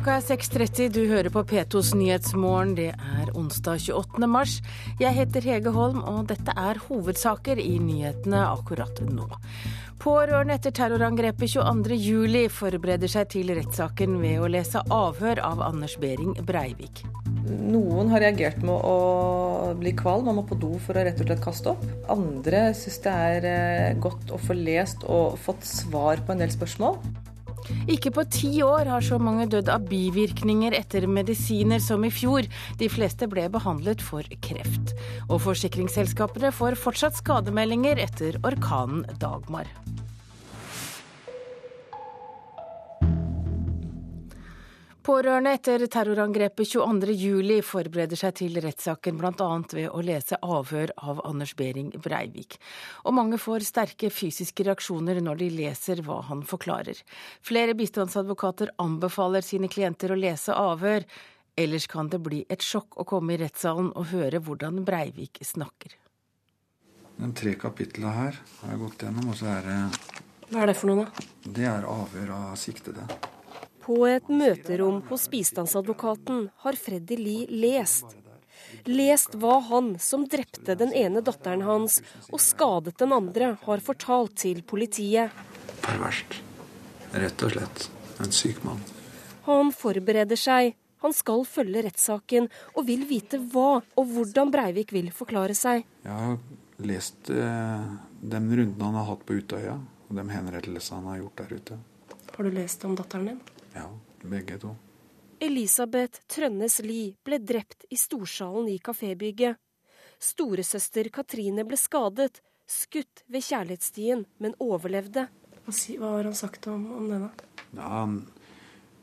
Klokka er 6.30, du hører på P2s Nyhetsmorgen. Det er onsdag 28. mars. Jeg heter Hege Holm, og dette er hovedsaker i nyhetene akkurat nå. Pårørende etter terrorangrepet 22.07 forbereder seg til rettssaken ved å lese avhør av Anders Behring Breivik. Noen har reagert med å bli kvalm og må på do for å rett og slett kaste opp. Andre syns det er eh, godt å få lest og fått svar på en del spørsmål. Ikke på ti år har så mange dødd av bivirkninger etter medisiner som i fjor. De fleste ble behandlet for kreft. Og forsikringsselskapene får fortsatt skademeldinger etter orkanen Dagmar. Pårørende etter terrorangrepet 22.07 forbereder seg til rettssaken bl.a. ved å lese avhør av Anders Behring Breivik. Og mange får sterke fysiske reaksjoner når de leser hva han forklarer. Flere bistandsadvokater anbefaler sine klienter å lese avhør. Ellers kan det bli et sjokk å komme i rettssalen og høre hvordan Breivik snakker. De tre kapitlene her har jeg gått gjennom, og så er det Hva er det for noe, da? Det er avhør av siktede. På et møterom hos bistandsadvokaten har Freddy Lie lest. Lest hva han, som drepte den ene datteren hans og skadet den andre, har fortalt til politiet. Perverst. Rett og slett. En syk mann. Han forbereder seg. Han skal følge rettssaken og vil vite hva og hvordan Breivik vil forklare seg. Jeg har lest eh, de rundene han har hatt på Utøya, og de henrettelsene han har gjort der ute. Har du lest om datteren din? Ja, begge to. Elisabeth Trønnes Lie ble drept i storsalen i kafébygget. Storesøster Katrine ble skadet, skutt ved kjærlighetsstien, men overlevde. Hva har han sagt om, om det, da? Ja, han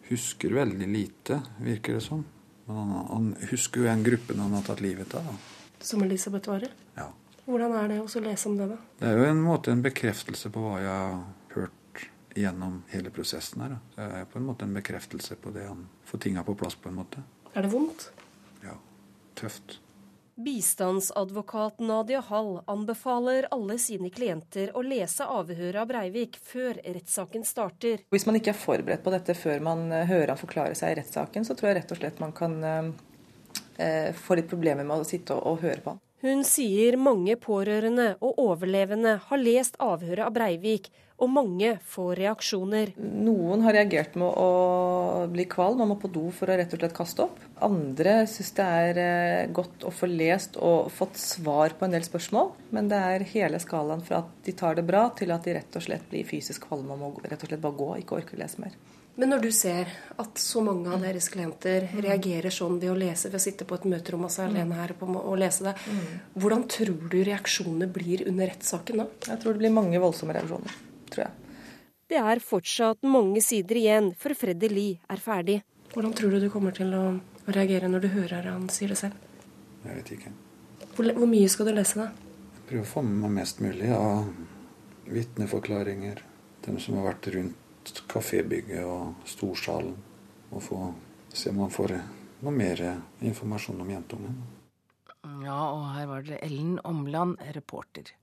husker veldig lite, virker det som. Men han, han husker jo en gruppe han har tatt livet av. Da. Som Elisabeth var i? Ja. Hvordan er det å lese om det, da? Det er jo en måte en bekreftelse på hva jeg gjennom hele prosessen her. Da. Det er på en måte en bekreftelse på det han får tinga på plass, på en måte. Er det vondt? Ja. Tøft. Bistandsadvokat Nadia Hall anbefaler alle sine klienter å lese avhøret av Breivik før rettssaken starter. Hvis man ikke er forberedt på dette før man eh, hører han forklare seg i rettssaken, så tror jeg rett og slett man kan eh, eh få litt problemer med å sitte og, og høre på han. Hun sier mange pårørende og overlevende har lest avhøret av Breivik, og mange får reaksjoner. Noen har reagert med å bli kvalm og må på do for å rett og slett kaste opp. Andre syns det er eh, godt å få lest og fått svar på en del spørsmål. Men det er hele skalaen fra at de tar det bra, til at de rett og slett blir fysisk kvalme og må rett og slett bare gå, ikke orker å lese mer. Men når du ser at så mange av deres klienter reagerer sånn ved å lese, ved å sitte på et møterom altså alene her og lese det, hvordan tror du reaksjonene blir under rettssaken da? Jeg tror det blir mange voldsomme reaksjoner tror jeg. Det er fortsatt mange sider igjen før Freddy Lie er ferdig. Hvordan tror du du kommer til å reagere når du hører han sier det selv? Jeg vet ikke. Hvor, hvor mye skal du lese, da? Jeg prøver å få med meg mest mulig av vitneforklaringer. Dem som har vært rundt kafébygget og storsalen. Og få se om man får noe mer informasjon om jentungen. Ja, og her var det Ellen Omland, reporter.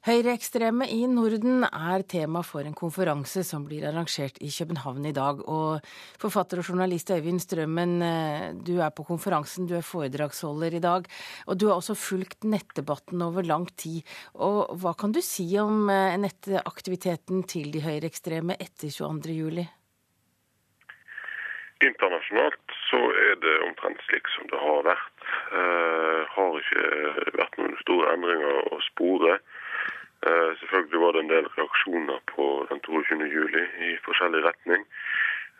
Høyreekstreme i Norden er tema for en konferanse som blir arrangert i København i dag. Og forfatter og journalist Øyvind Strømmen, eh, du er på konferansen, du er foredragsholder i dag. Og du har også fulgt nettdebatten over lang tid. Og hva kan du si om eh, nettaktiviteten til de høyreekstreme etter 22.07? Internasjonalt så er det omtrent slik som det har vært. Det har ikke vært noen store endringer å spore. Eh, selvfølgelig var det en del reaksjoner på den 22. juli i forskjellig retning.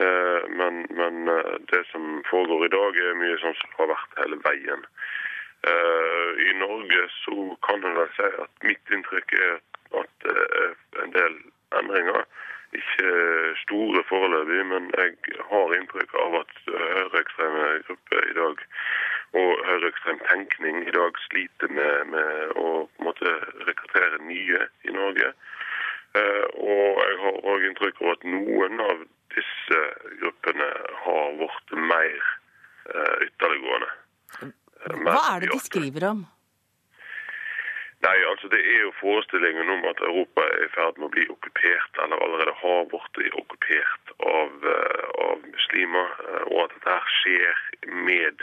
Eh, men, men, eh, det som foregår i dag, er mye sånn som har vært hele veien. I Norge så kan en vel si at mitt inntrykk er at det er en del endringer. Ikke store foreløpig, men jeg har inntrykk av at høyreekstreme grupper i dag og høyreekstrem tenkning i dag sliter med, med å måte, rekruttere nye i Norge. Eh, og jeg har òg inntrykk av at noen av disse gruppene har blitt mer eh, ytterliggående. Eh, Hva er det de skriver om? Nei, altså det er jo forestillingen om at Europa er i ferd med å bli okkupert, eller allerede har blitt okkupert av, eh, av, muslimer, eh, og at dette skjer med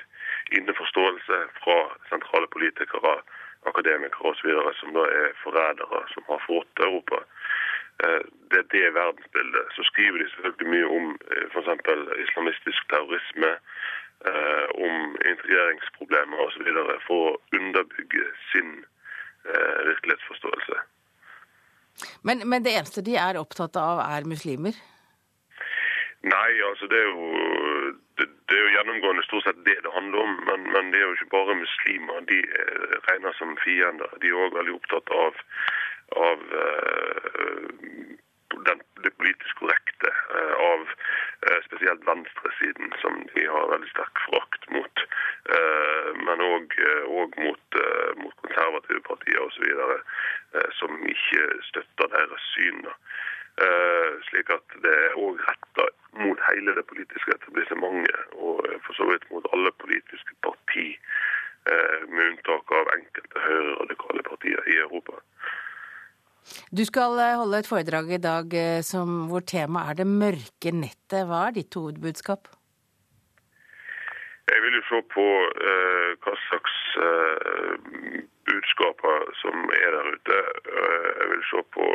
innforståelse fra sentrale politikere, akademikere osv., som da er forrædere som har forrådt Europa. Eh, det er det verdensbildet. Så skriver de selvfølgelig mye om f.eks. islamistisk terrorisme, om integreringsproblemer osv. for å underbygge sin virkelighetsforståelse. Men, men, det eneste de er opptatt av, er muslimer? Nei, altså det er jo, det, det er jo gjennomgående stort sett det det handler om. Men, men det er jo ikke bare muslimer. De regner som fiender. De er òg veldig opptatt av, av uh, den, det politisk korrekte. Uh, av uh, spesielt venstresiden, som de har veldig sterk forakt mot. men òg mot, mot konservative partier osv. Eh, som ikke støtter deres syn. Eh, slik at det er òg retta mot hele det politiske etablissementet, og for så vidt mot alle politiske parti, eh, med unntak av enkelte høyreradikale partier i Europa. Du skal holde et foredrag i dag som, hvor temaet er det mørke nettet. Hva er ditt hovedbudskap? Jeg vil jo se på eh, hva slags eh, budskaper som er der ute. Eh, jeg vil se på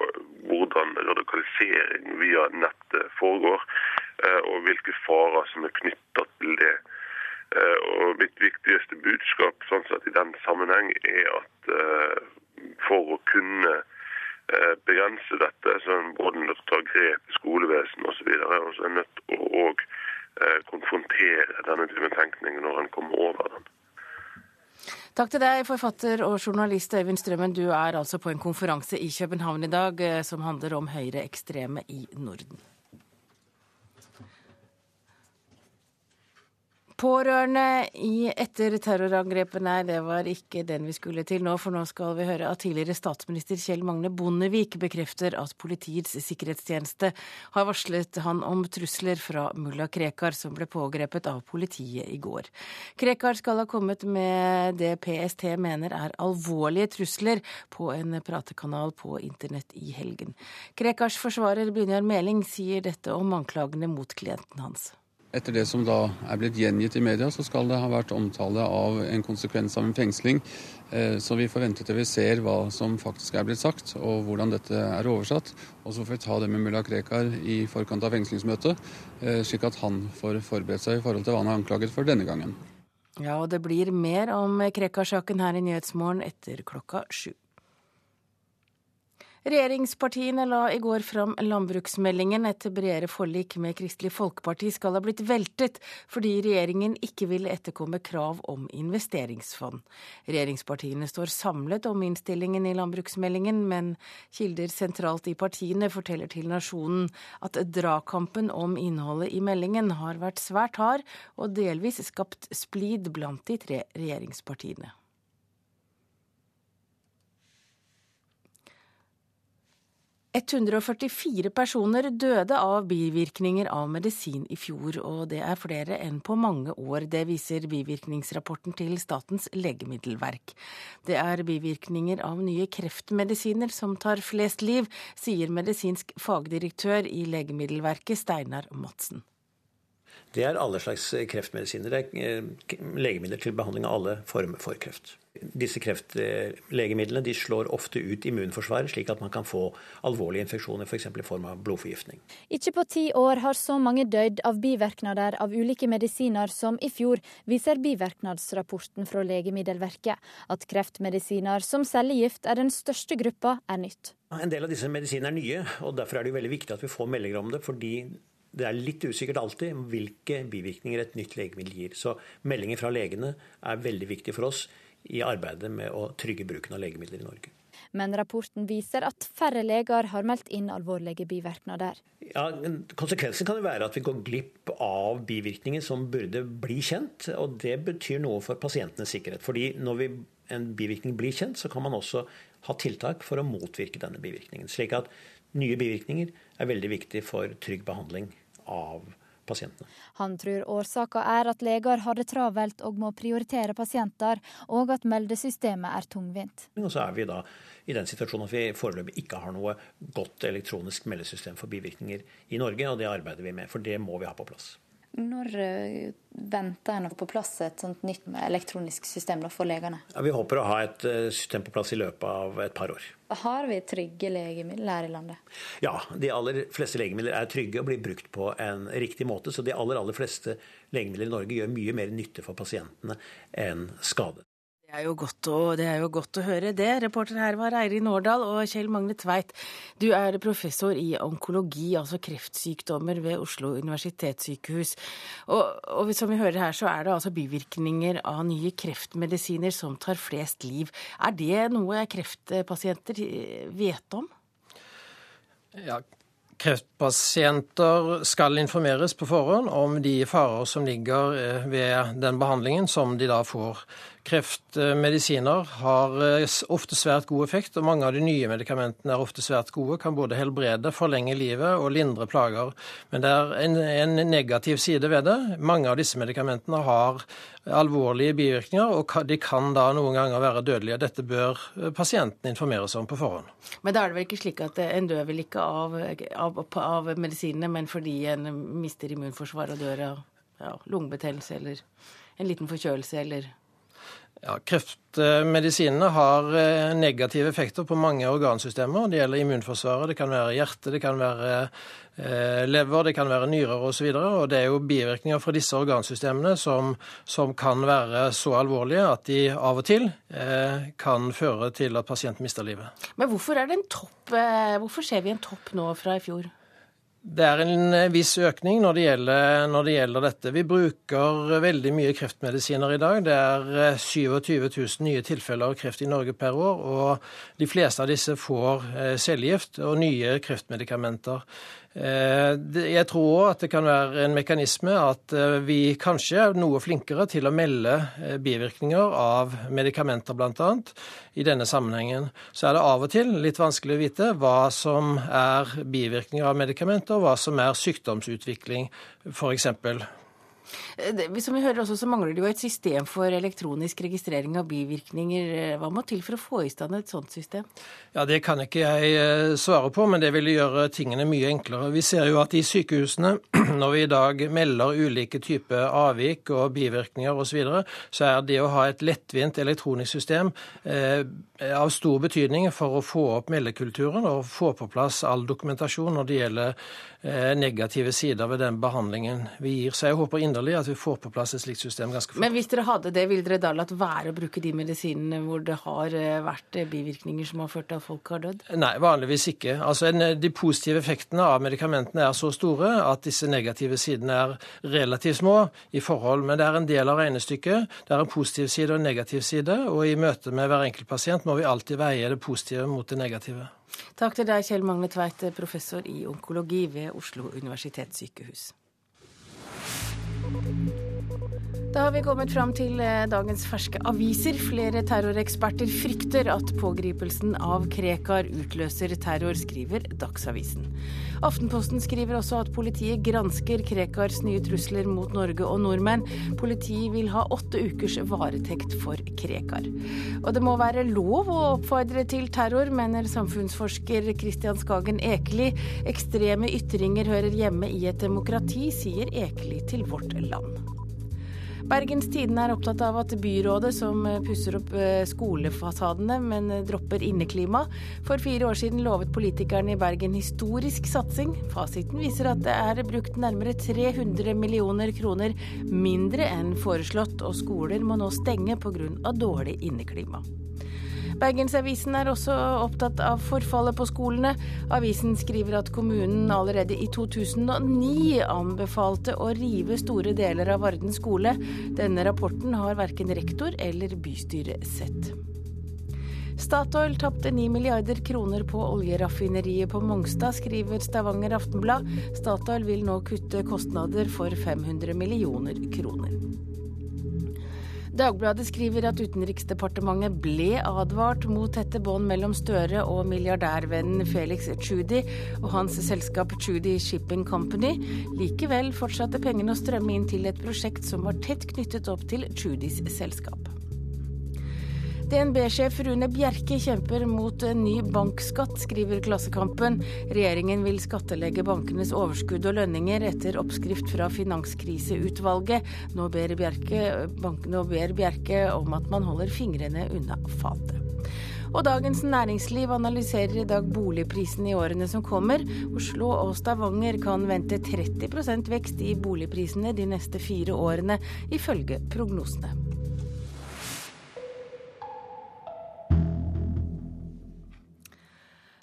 hvordan radikalisering via nettet foregår, eh, og hvilke farer som er knytta til det. Eh, og Mitt viktigste budskap sånn sett i den sammenheng er at for å kunne begrense dette, så en både nødt til å ta grep i skolevesenet osv. Og så er nødt til å konfrontere denne typen tenkning når en kommer over den. Takk til deg, forfatter og journalist Øyvind Strømmen. Du er altså på en konferanse i København i dag eh, som handler om høyreekstreme i Norden. Pårørende i etter terrorangrepet, nei, det var ikke den vi skulle til nå. For nå skal vi høre at tidligere statsminister Kjell Magne Bondevik bekrefter at Politiets sikkerhetstjeneste har varslet han om trusler fra mulla Krekar, som ble pågrepet av politiet i går. Krekar skal ha kommet med det PST mener er alvorlige trusler på en pratekanal på internett i helgen. Krekars forsvarer Brynjar Meling sier dette om anklagene mot klienten hans. Etter det som da er blitt gjengitt i media, så skal det ha vært omtale av en konsekvens av en fengsling. Eh, så vi får vente til vi ser hva som faktisk er blitt sagt, og hvordan dette er oversatt. Og så får vi ta det med mulla Krekar i forkant av fengslingsmøtet, eh, slik at han får forberedt seg i forhold til hva han er anklaget for denne gangen. Ja, og det blir mer om Krekar-saken her i Nyhetsmorgen etter klokka sju. Regjeringspartiene la i går fram landbruksmeldingen. Et bredere forlik med Kristelig Folkeparti skal ha blitt veltet fordi regjeringen ikke vil etterkomme krav om investeringsfond. Regjeringspartiene står samlet om innstillingen i landbruksmeldingen, men kilder sentralt i partiene forteller til Nasjonen at dragkampen om innholdet i meldingen har vært svært hard og delvis skapt splid blant de tre regjeringspartiene. 144 personer døde av bivirkninger av medisin i fjor, og det er flere enn på mange år. Det viser bivirkningsrapporten til Statens legemiddelverk. Det er bivirkninger av nye kreftmedisiner som tar flest liv, sier medisinsk fagdirektør i Legemiddelverket, Steinar Madsen. Det er alle slags kreftmedisiner. Det er eh, legemidler til behandling av alle former for kreft. Disse kreftlegemidlene de slår ofte ut immunforsvaret, slik at man kan få alvorlige infeksjoner, f.eks. i form av blodforgiftning. Ikke på ti år har så mange dødd av bivirknader av ulike medisiner som i fjor, viser bivirknadsrapporten fra Legemiddelverket. At kreftmedisiner som cellegift er den største gruppa, er nytt. En del av disse medisinene er nye, og derfor er det veldig viktig at vi får meldinger om det. fordi det er litt usikkert alltid hvilke bivirkninger et nytt legemiddel gir. Så meldinger fra legene er veldig viktig for oss i arbeidet med å trygge bruken av legemidler i Norge. Men rapporten viser at færre leger har meldt inn alvorlige bivirkninger. Ja, konsekvensen kan jo være at vi går glipp av bivirkninger som burde bli kjent. Og det betyr noe for pasientenes sikkerhet. Fordi når vi, en bivirkning blir kjent, så kan man også ha tiltak for å motvirke denne bivirkningen. Slik at nye bivirkninger er veldig viktig for trygg behandling av pasientene. Han tror årsaka er at leger har det travelt og må prioritere pasienter, og at meldesystemet er tungvint. Og så er vi da i den situasjonen at vi foreløpig ikke har noe godt elektronisk meldesystem for bivirkninger i Norge, og det arbeider vi med, for det må vi ha på plass. Når eh, venter en å få på plass et sånt nytt elektronisk system for legene? Ja, vi håper å ha et eh, system på plass i løpet av et par år. Har vi trygge legemidler her i landet? Ja, de aller fleste legemidler er trygge og blir brukt på en riktig måte. Så de aller, aller fleste legemidler i Norge gjør mye mer nytte for pasientene enn skade. Det er, å, det er jo godt å høre det. Reporter her var Eirin Årdal og Kjell Magne Tveit. Du er professor i onkologi, altså kreftsykdommer ved Oslo universitetssykehus. Og, og, som vi hører her, så er det altså bivirkninger av nye kreftmedisiner som tar flest liv. Er det noe kreftpasienter vet om? Ja, Kreftpasienter skal informeres på forhånd om de farer som ligger eh, ved den behandlingen som de da får. Kreftmedisiner har eh, ofte svært god effekt, og mange av de nye medikamentene er ofte svært gode. Kan både helbrede, forlenge livet og lindre plager. Men det er en, en negativ side ved det. Mange av disse medikamentene har alvorlige bivirkninger, og de kan da noen ganger være dødelige. Dette bør eh, pasienten informeres om på forhånd. Men da er det vel ikke slik at en dør vel ikke av, av, av medisinene, men fordi en mister immunforsvaret og dør av ja, lungebetennelse eller en liten forkjølelse eller ja, Kreftmedisinene har eh, negative effekter på mange organsystemer. Det gjelder immunforsvaret, det kan være hjerte, det kan være eh, lever, det kan være nyrer osv. Og, og det er jo bivirkninger fra disse organsystemene som, som, kan være så alvorlige at de av og til eh, kan føre til at pasienten mister livet. Men hvorfor, er det en topp, hvorfor ser vi en topp nå fra i fjor? Det er en eh, viss økning når det, gjelder, når det, gjelder, dette. Vi bruker veldig mye kreftmedisiner i dag. Det er 27 eh, 000 nye tilfeller av kreft i Norge per år. Og de fleste av disse får eh, cellegift og nye kreftmedikamenter. Eh, jeg tror òg at det kan være en mekanisme at eh, vi kanskje er noe flinkere til å melde eh, bivirkninger av medikamenter, bl.a. I denne sammenhengen så er det av og til litt vanskelig å vite hva som er bivirkninger av medikamenter, og hva som er sykdomsutvikling, f.eks. Eh, som vi hører også, så mangler det jo et system for elektronisk registrering av bivirkninger. Eh, hva må til for å få i stand et sånt system? Ja, Det kan ikke jeg eh, svare på, men det ville gjøre tingene mye enklere. Vi ser jo at i sykehusene, når vi i dag melder ulike typer avvik og bivirkninger osv., så, videre, så er det å ha et lettvint elektronisk system eh, av stor betydning for å få opp meldekulturen og få på plass all dokumentasjon når det gjelder eh, negative sider ved den behandlingen vi gir. Så jeg håper inderlig at vi får på plass et slikt system ganske fort. Men hvis dere hadde det, ville dere da latt være å bruke de medisinene hvor det har eh, vært eh, bivirkninger som har ført til at folk har dødd? Nei, vanligvis ikke. Altså, De positive effektene av medikamentene er så store at disse negative sidene er relativt små i forhold. Men det er en del av regnestykket. Det er en positiv side og en negativ side. Og i møte med hver enkelt pasient må vi alltid veie det positive mot det negative. Takk til deg, Kjell Magne Tveit, professor i onkologi ved Oslo universitetssykehus. Da har vi kommet fram til eh, dagens ferske aviser. Flere terroreksperter frykter at pågripelsen av Krekar utløser terror, skriver Dagsavisen. Aftenposten skriver også at politiet gransker Krekars nye trusler mot Norge og nordmenn. Politiet vil ha åtte ukers varetekt for Krekar. Og det må være lov å oppfordre til terror, mener samfunnsforsker Christian Skagen Ekeli. Ekstreme ytringer hører hjemme i et demokrati, sier Ekeli til Vårt Land. Bergens Tidende er opptatt av at byrådet, som pusser opp eh, skolefasadene, men dropper inneklima, for fire år siden lovet politikerne i Bergen historisk satsing. Fasiten viser at det er brukt nærmere 300 millioner kroner mindre enn foreslått, og skoler må nå stenge pga. dårlig inneklima. Bergensavisen er også opptatt av forfallet på skolene. Avisen skriver at kommunen allerede i 2009 anbefalte å rive store deler av Varden skole. Denne rapporten har verken rektor eller bystyre sett. Statoil tapte 9 milliarder kroner på oljeraffineriet på Mongstad, skriver Stavanger Aftenblad. Statoil vil nå kutte kostnader for 500 millioner kroner. Dagbladet skriver at Utenriksdepartementet ble advart mot tette bånd mellom Støre og milliardærvennen Felix Tschudi og hans selskap Tschudi Shipping Company. Likevel fortsatte pengene å strømme inn til et prosjekt som var tett knyttet opp til Tschudis selskap. DNB-sjef Rune Bjerke kjemper mot en ny bankskatt, skriver Klassekampen. Regjeringen vil skattelegge bankenes overskudd og lønninger etter oppskrift fra Finanskriseutvalget. Nå ber Bjerke, nå ber Bjerke om at man holder fingrene unna fatet. Og Dagens Næringsliv analyserer i dag boligprisen i årene som kommer. Oslo og Stavanger kan vente 30% vekst i boligprisene de neste fire årene, ifølge prognosene.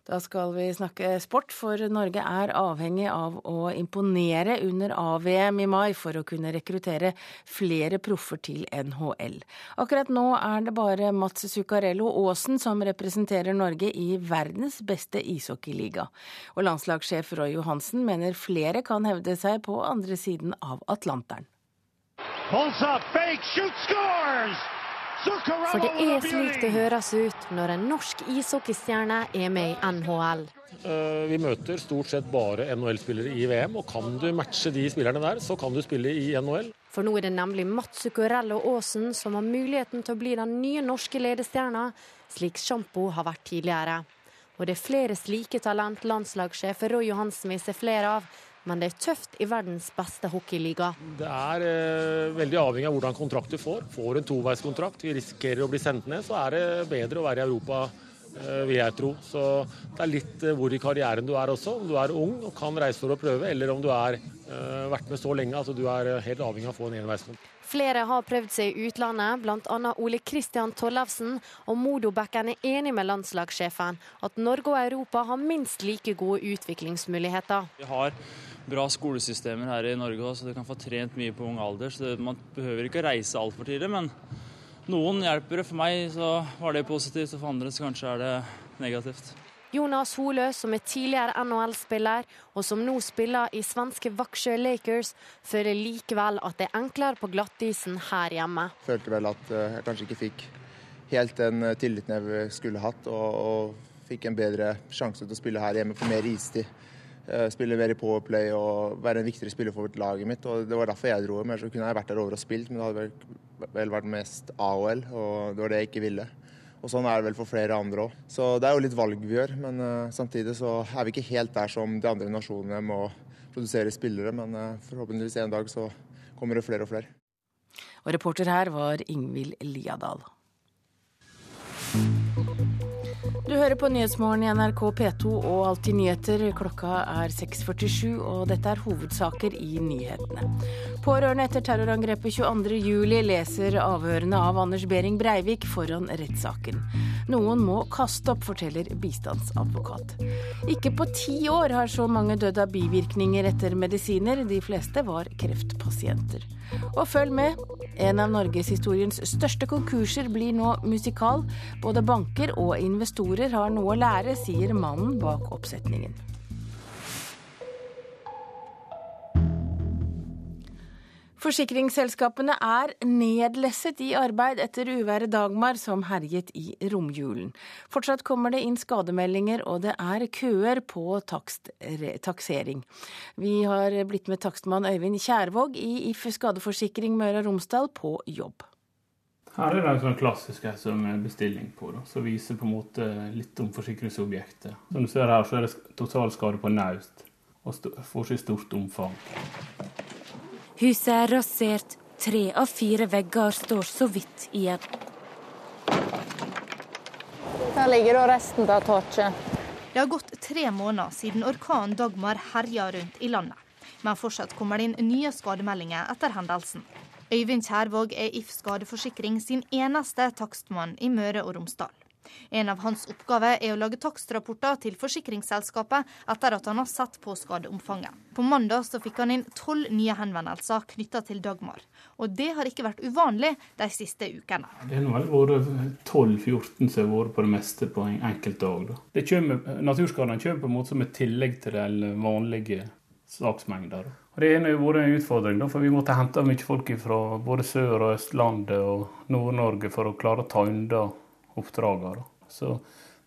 Da skal vi snakke sport, for Norge er avhengig av å imponere under AVM i mai for å kunne rekruttere flere proffer til NHL. Akkurat nå er det bare Mats Zuccarello Aasen som representerer Norge i verdens beste ishockeyliga. Og landslagssjef Roy Johansen mener flere kan hevde seg på andre siden av Atlanteren. Pulls up, fake, shoot! For det er slik det høres ut når en norsk ishockeystjerne er med i NHL. Eh, vi møter stort sett bare NHL-spillere i VM, og kan du matche de spillerne der, så kan du spille i NHL. For nå er det nemlig Mats Zuccarello Aasen som har muligheten til å bli den nye norske ledestjerna, slik Sjampo har vært tidligere. Og det er flere slike talent landslagssjef Roy Johansen vil se flere av, men det er tøft i verdens beste hockeyliga. Det er eh, veldig avhengig av hvordan kontrakt du får. Får en toveiskontrakt, vi risikerer å bli sendt ned, så er det bedre å være i Europa, eh, vil jeg tro. Så det er litt eh, hvor i karrieren du er også. Om du er ung og kan reise for å prøve, eller om du har eh, vært med så lenge at altså du er helt avhengig av å få en enveiskontrakt. Flere har prøvd seg i utlandet, bl.a. Ole Kristian Tollefsen. Og Modobekken er enig med landslagssjefen at Norge og Europa har minst like gode utviklingsmuligheter. Vi har bra skolesystemer her i Norge så du kan få trent mye på ung alder. så det, Man behøver ikke å reise altfor tidlig, men noen hjelper det. For meg så var det positivt, og for andre så kanskje er det negativt. Jonas Holø, som er tidligere NHL-spiller, og som nå spiller i svenske Vaksjø Lakers, føler likevel at det er enklere på glattisen her hjemme. Følte vel at eh, jeg kanskje ikke fikk helt den eh, tilliten jeg skulle hatt, og, og fikk en bedre sjanse til å spille her hjemme på mer istid. Eh, spille mer i powerplay og være en viktigere spiller for laget mitt. og Det var derfor jeg dro. Men så kunne jeg vært der over og spilt, men det hadde vel, vært mest AOL, og det var det jeg ikke ville. Og Sånn er det vel for flere andre òg. Så det er jo litt valg vi gjør. Men uh, samtidig så er vi ikke helt der som de andre nasjonene må produsere spillere. Men uh, forhåpentligvis en dag så kommer det flere og flere. Og reporter her var Ingvild Liadal. Du hører på Nyhetsmorgen i NRK P2 og Alltid nyheter. Klokka er 6.47, og dette er hovedsaker i nyhetene. Pårørende etter terrorangrepet 22.07 leser avhørene av Anders Behring Breivik foran rettssaken. Noen må kaste opp, forteller bistandsadvokat. Ikke på ti år har så mange dødd av bivirkninger etter medisiner. De fleste var kreftpasienter. Og følg med. En av norgeshistoriens største konkurser blir nå musikal. Både banker og investorer har noe å lære, sier mannen bak oppsetningen. Forsikringsselskapene er nedlesset i arbeid etter uværet Dagmar som herjet i romjulen. Fortsatt kommer det inn skademeldinger, og det er køer på takst, taksering. Vi har blitt med takstmann Øyvind Kjærvåg i If skadeforsikring Møre og Romsdal på jobb. Her er det en sånn klassisk som bestilling på, da, som viser på en måte litt om forsikringsobjektet. Som du ser her, så er det totalskade på naust, og får så stort omfang. Huset er rasert. Tre av fire vegger står så vidt igjen. Her ligger da resten av taket. Det har gått tre måneder siden orkanen Dagmar herja rundt i landet. Men fortsatt kommer det inn nye skademeldinger etter hendelsen. Øyvind Kjærvåg er If skadeforsikring sin eneste takstmann i Møre og Romsdal. En av hans oppgaver er å lage takstrapporter til forsikringsselskapet etter at han har sett på skadeomfanget. På mandag så fikk han inn tolv nye henvendelser knytta til Dagmar. Og det har ikke vært uvanlig de siste ukene. Det har vært 12-14 som har vært på det meste på en enkelt dag. Naturskadene kommer på en måte som et tillegg til de vanlige saksmengder. Det har vært en utfordring, for vi måtte hente mye folk fra både Sør- og Østlandet og Nord-Norge for å klare å ta unna oppdragene. Så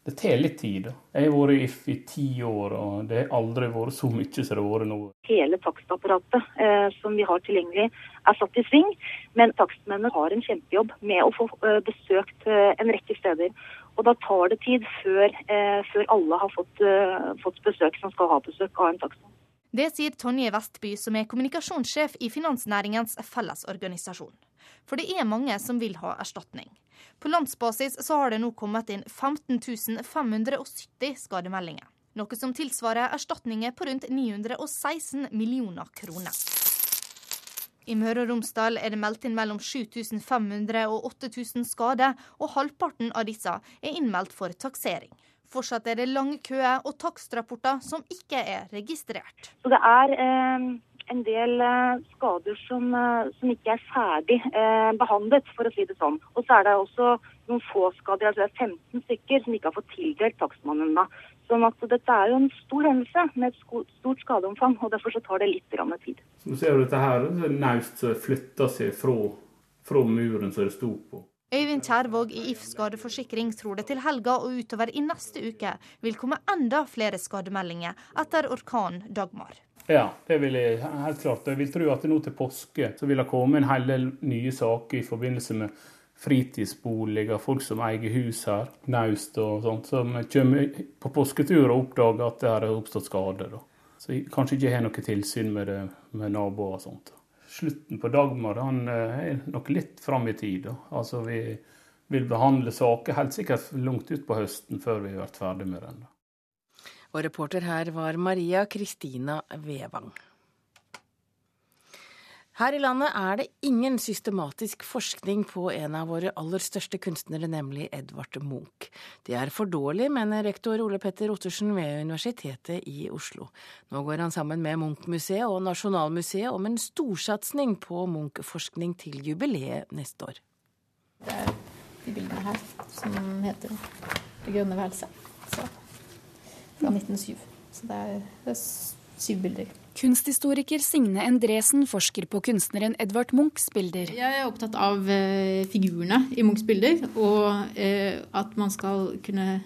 det tar litt tid. Jeg har vært i If i ti år, og det har aldri vært så mye som det har vært nå. Hele takstapparatet eh, som vi har tilgjengelig er satt i sving, men takstmennene har en kjempejobb med å få eh, besøkt eh, en rekke steder. Og da tar det tid før, eh, før alle har fått, eh, fått, besøk som skal ha besøk av en takstmann. Det sier Tonje Vestby, som er kommunikasjonssjef i Finansnæringens Fellesorganisasjon. For det er mange som vil ha erstatning. På landsbasis så har det nå kommet inn 15 570 skademeldinger. Noe som tilsvarer erstatninger på rundt 916 millioner kroner. I Møre og Romsdal er det meldt inn mellom 7500 og 8000 skader, og halvparten av disse er innmeldt for taksering. Fortsatt er det lange køer og takstrapporter som ikke er registrert. Så det er eh, en del eh, skader som, eh, som, ikke er ferdig eh, behandlet, for å si det sånn. Og så er det også noen få skader, altså det er 15 stykker, som ikke har fått tildelt takstmann ennå. Sånn at dette er jo en stor hendelse med et stort skadeomfang, og derfor så tar det litt tid. Så ser du dette her, er naust flytter seg fra, fra muren som det sto på. Øyvind Kjærvåg i If skadeforsikring tror det til helga og utover i neste uke vil komme enda flere skademeldinger etter orkanen Dagmar. Ja, det vil jeg helt klart. Jeg vil tro at nå til påske så vil det komme en hel del nye saker i forbindelse med fritidsboliger, folk som eier hus her, naust og sånt, som kommer på påsketur og oppdager at det har oppstått skader. Så kanskje ikke har noe tilsyn med, det, med naboer og sånt. Slutten på Dagmar han eh, er nok litt fram i tid. Altså Vi vil behandle saker helt sikkert langt utpå høsten før vi har vært ferdig med den. Og reporter her var Maria Kristina Vevang. Her i landet er det ingen systematisk forskning på en av våre aller største kunstnere, nemlig Edvard Munch. Det er for dårlig, mener rektor Ole Petter Ottersen ved Universitetet i Oslo. Nå går han sammen med Munch-museet og Nasjonalmuseet om en storsatsing på Munch-forskning til jubileet neste år. Det er de bildene her som heter Det grønne værelset. Fra 1907. Så det er, syv bilder. Kunsthistoriker Signe Endresen forsker på kunstneren Edvard Munchs bilder. Jeg er opptatt av eh, figurene i Munchs bilder, og eh, at man skal kunne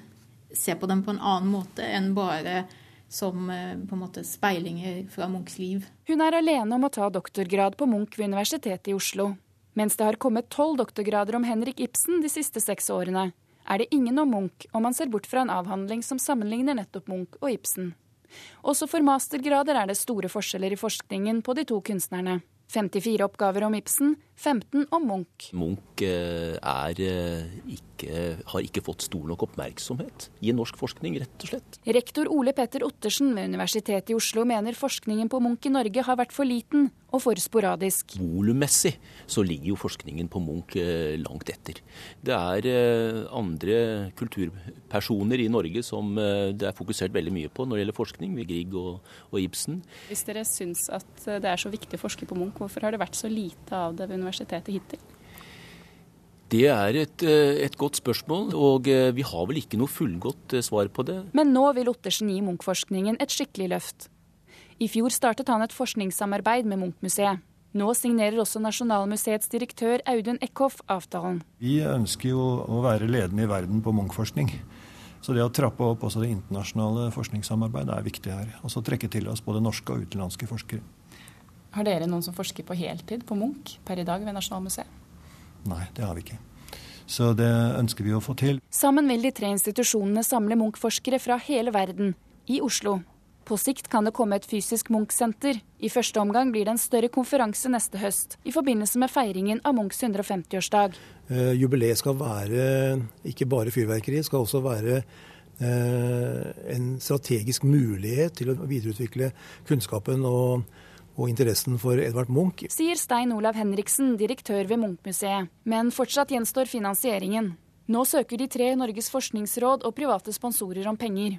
se på dem på en annen måte enn bare som eh, på en måte speilinger fra Munchs liv. Hun er alene om å ta doktorgrad på Munch ved Universitetet i Oslo. Mens det har kommet tolv doktorgrader om Henrik Ibsen de siste seks årene, er det ingen om Munch om man ser bort fra en avhandling som sammenligner nettopp Munch og Ibsen. Også for mastergrader er det store forskjeller i forskningen på de to kunstnerne. 54 oppgaver om Ibsen, 15 om Munch. Munch eh, er eh, ikke, har ikke fått stor nok oppmerksomhet i norsk forskning, rett og slett. Rektor Ole Petter Ottersen ved Universitetet i Oslo mener forskningen på Munch i Norge har vært for liten og for sporadisk. Volummessig så ligger jo forskningen på Munch eh, langt etter. Det er andre kulturpersoner i Norge som det er fokusert veldig mye på når det gjelder forskning, ved Grieg og, og Ibsen. Hvis dere syns at det er så viktig å forske på Munch, Hvorfor har det vært så lite av det ved universitetet hittil? Det er et, eh, et, godt spørsmål, og eh, vi har vel ikke noe fullgodt eh, svar på det. Men nå vil Ottersen gi Munch-forskningen et skikkelig løft. I fjor startet han et forskningssamarbeid med Munch-museet. Nå signerer også Nasjonalmuseets direktør Audun Eckhoff avtalen. Vi ønsker jo å være ledende i verden på Munch-forskning. Så det å trappe opp også det internasjonale forskningssamarbeidet er viktig her. Og så trekke til oss både norske og utenlandske forskere. Har dere noen som forsker på heltid på Munch per i dag ved Nasjonalmuseet? Nei, det har vi ikke. Så det ønsker vi å få til. Sammen vil de tre institusjonene samle Munch-forskere fra hele verden i Oslo. På sikt kan det komme et fysisk Munch-senter. I første omgang blir det en større konferanse neste høst, i forbindelse med feiringen av Munchs 150-årsdag. Eh, jubileet skal være ikke bare fyrverkeri, skal også være eh, en strategisk mulighet til å videreutvikle kunnskapen og og interessen for Edvard Munch. Sier Stein Olav Henriksen, direktør ved Munch-museet. Men fortsatt gjenstår finansieringen. Nå søker de tre Norges forskningsråd og private sponsorer om penger.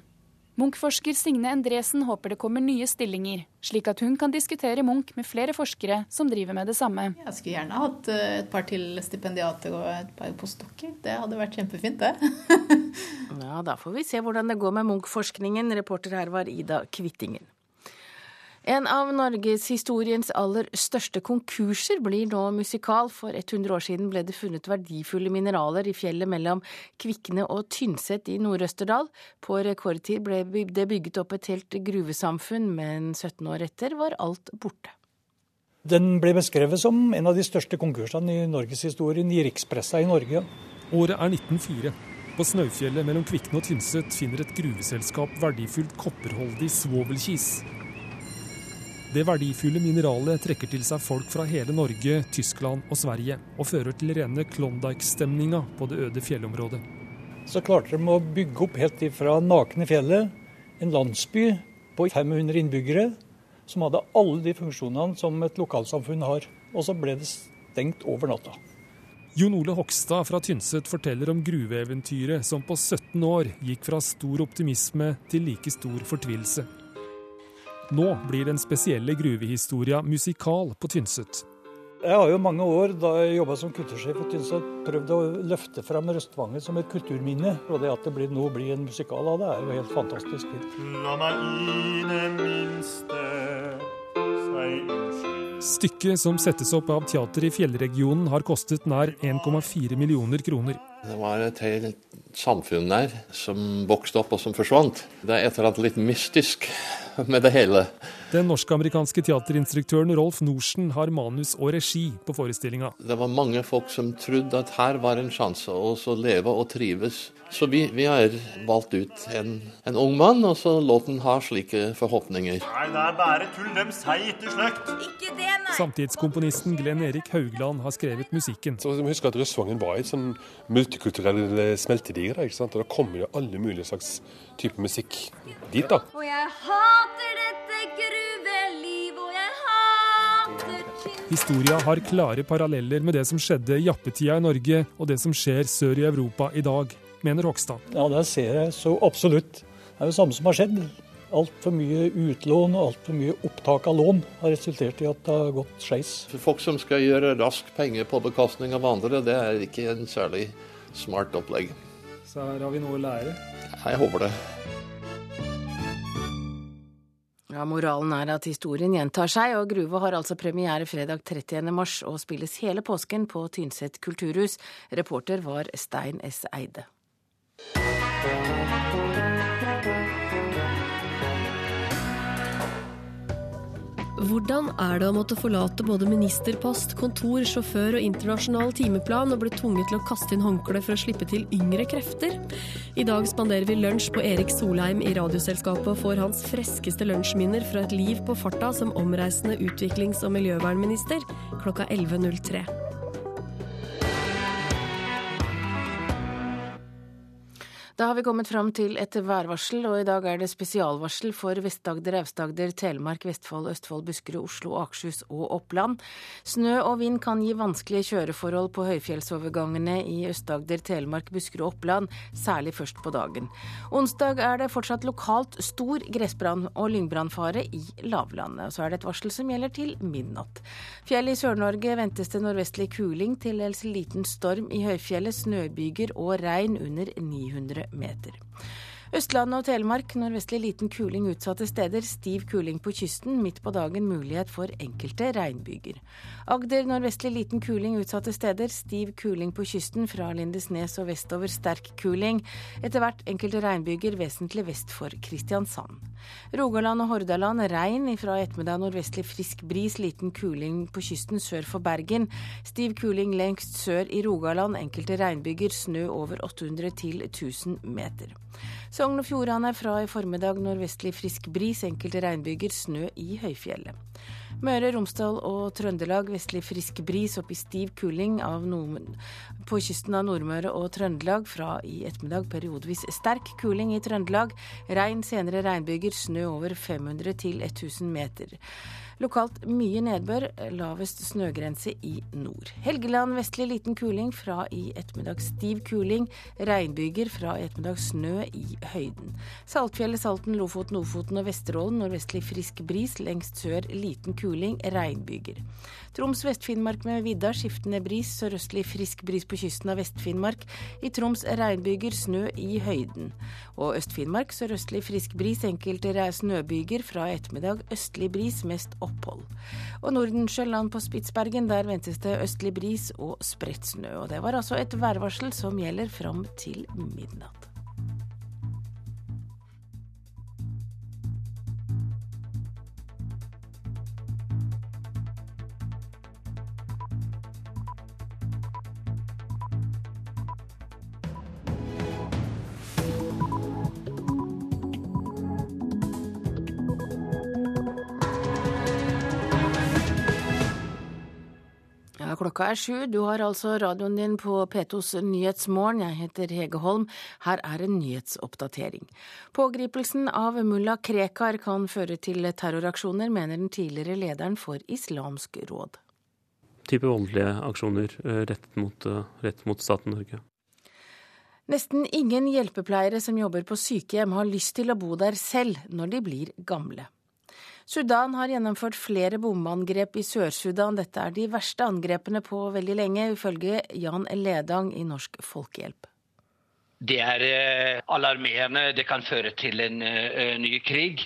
Munch-forsker Signe Endresen håper det kommer nye stillinger, slik at hun kan diskutere Munch med flere forskere som driver med det samme. Jeg skulle gjerne hatt eh, et par til stipendiater og et par postdokker. Det hadde vært kjempefint, det. ja, da får vi se hvordan det går med Munch-forskningen. Reporter her var Ida Kvittingen. En av norgeshistoriens aller største konkurser blir nå musikal. For 100 år siden ble det funnet verdifulle mineraler i fjellet mellom Kvikne og Tynset i Nord-Østerdal. På rekordtid ble det bygget opp et helt gruvesamfunn, men 17 år etter var alt borte. Den ble beskrevet som en av de største konkursene i norgeshistorien i rikspressa i Norge. Året er 1904. På Snaufjellet mellom Kvikne og Tynset finner et gruveselskap verdifullt kopperholdig svovelkis. Det verdifulle mineralet trekker til seg folk fra hele Norge, Tyskland og Sverige, og fører til rene Klondyke-stemninga på det øde fjellområdet. Så klarte de å bygge opp helt ifra nakne fjellet en landsby på 500 innbyggere, som hadde alle de funksjonene som et lokalsamfunn har. Og så ble det stengt over natta. Jon Ole Hogstad fra Tynset forteller om gruveeventyret som på 17 år gikk fra stor optimisme til like stor fortvilelse. Nå blir den spesielle gruvehistoria musikal på Tynset. Jeg har jo mange år da jeg jobba som kultursjef på Tynset, prøvd å løfte fram Røstvangen som et kulturminne. Og det at det blir, nå blir en musikal av det, er jo helt fantastisk. La meg ine minste Stykket som settes opp av teater i fjellregionen har kostet nær 1,4 millioner kroner. Det var et helt samfunn der som vokste opp og som forsvant. Det er et eller annet litt mystisk med det hele. Den norsk-amerikanske teaterinstruktøren Rolf Norsen har manus og regi på forestillinga. Det var mange folk som trodde at her var en sjanse å leve og trives. Så vi, vi har valgt ut en, en, ung mann, og så låten har slike forhåpninger. Nei, det er bare tull, dem sier ikke sløkt. Ikke det, nei. Samtidskomponisten Glenn Erik Haugland har skrevet musikken. Så vi husker at Røsvangen var et sånn multikulturell smeltedigel. Og Da kommer jo alle mulige slags typer musikk dit, da. Og jeg hater dette gruveliv, og jeg hater Historia har klare paralleller med det som skjedde i jappetida i Norge, og det som skjer sør i Europa i dag, mener Håkstad. Ja, det ser jeg så absolutt. Det er jo det samme som har skjedd. Altfor mye utlån og altfor mye opptak av lån har resultert i at det har gått skeis. Folk som skal gjøre rask penger på bekostning av andre, det er ikke en særlig smart opplegg. Så her har vi noe å lære? Jeg håper det. Ja, Moralen er at historien gjentar seg, og Gruve har altså premiere fredag 30. mars og spilles hele påsken på Tynset kulturhus. Reporter var Stein S. Eide. Hvordan er det å måtte forlate både ministerpost, kontor, sjåfør og internasjonal timeplan og bli tvunget til å kaste inn håndkle for å slippe til yngre krefter? I dag spanderer vi lunsj på Erik Solheim i Radioselskapet og får hans freskeste lunsjminner fra et liv på farta som omreisende utviklings- og miljøvernminister klokka 11.03. Da har vi kommet fram til et værvarsel, og i dag er det spesialvarsel for Vest-Agder, Aust-Agder, Telemark, Vestfold, Østfold, Buskerud, Oslo, Akershus og Oppland. Snø og vind kan gi vanskelige kjøreforhold på høyfjellsovergangene i Øst-Agder, Telemark, Buskerud og Oppland, særlig først på dagen. Onsdag er det fortsatt lokalt stor gressbrann og lyngbrannfare i lavlandet. Så er det et varsel som gjelder til midnatt. Fjellet i Sør-Norge ventes det nordvestlig kuling til dels liten storm i høyfjellet, snøbyger og regn under 900 meter. Østlandet og Telemark nordvestlig liten kuling utsatte steder. Stiv kuling på kysten. Midt på dagen mulighet for enkelte regnbyger. Agder nordvestlig liten kuling utsatte steder. Stiv kuling på kysten. Fra Lindesnes og vestover sterk kuling. Etter hvert enkelte regnbyger vesentlig vest for Kristiansand. Rogaland og Hordaland regn. Fra ettermiddag nordvestlig frisk bris. Liten kuling på kysten sør for Bergen. Stiv kuling lengst sør i Rogaland. Enkelte regnbyger. Snø over 800 til 1000 meter. Sogn og Fjordane fra i formiddag nordvestlig frisk bris, enkelte regnbyger, snø i høyfjellet. Møre, Romsdal og Trøndelag vestlig frisk bris opp i stiv kuling på kysten av Nordmøre og Trøndelag. Fra i ettermiddag periodevis sterk kuling i Trøndelag. Regn, senere regnbyger, snø over 500 til 1000 meter. Lokalt mye nedbør, lavest snøgrense i nord. Helgeland vestlig liten kuling, fra i ettermiddag stiv kuling. Regnbyger, fra i ettermiddag snø i høyden. Saltfjellet, Salten, Lofoten, Ofoten og Vesterålen nordvestlig frisk bris. Lengst sør liten kuling regnbyger. Troms, Vest-Finnmark med vidda, skiftende bris, sørøstlig frisk bris på kysten av Vest-Finnmark. I Troms regnbyger, snø i høyden. Og Øst-Finnmark sørøstlig frisk bris, enkelte snøbyger. Fra ettermiddag østlig bris, mest opphold. Og Nordensjøland på Spitsbergen, der ventes det østlig bris og spredt snø. Og det var altså et værvarsel som gjelder fram til midnatt. Klokka er sju. Du har altså radioen din på P2s Nyhetsmorgen. Jeg heter Hege Holm. Her er en nyhetsoppdatering. Pågripelsen av mulla Krekar kan føre til terroraksjoner, mener den tidligere lederen for Islamsk råd. Type voldelige aksjoner rett rettet mot, rett mot staten Norge. Nesten ingen hjelpepleiere som jobber på sykehjem har lyst til å bo der selv når de blir gamle. Sudan har gjennomført flere bombeangrep i Sør-Sudan. Dette er de verste angrepene på veldig lenge, ifølge Jan Ledang i Norsk Folkehjelp. Det er eh, alarmerende. Det kan føre til en uh, ny krig.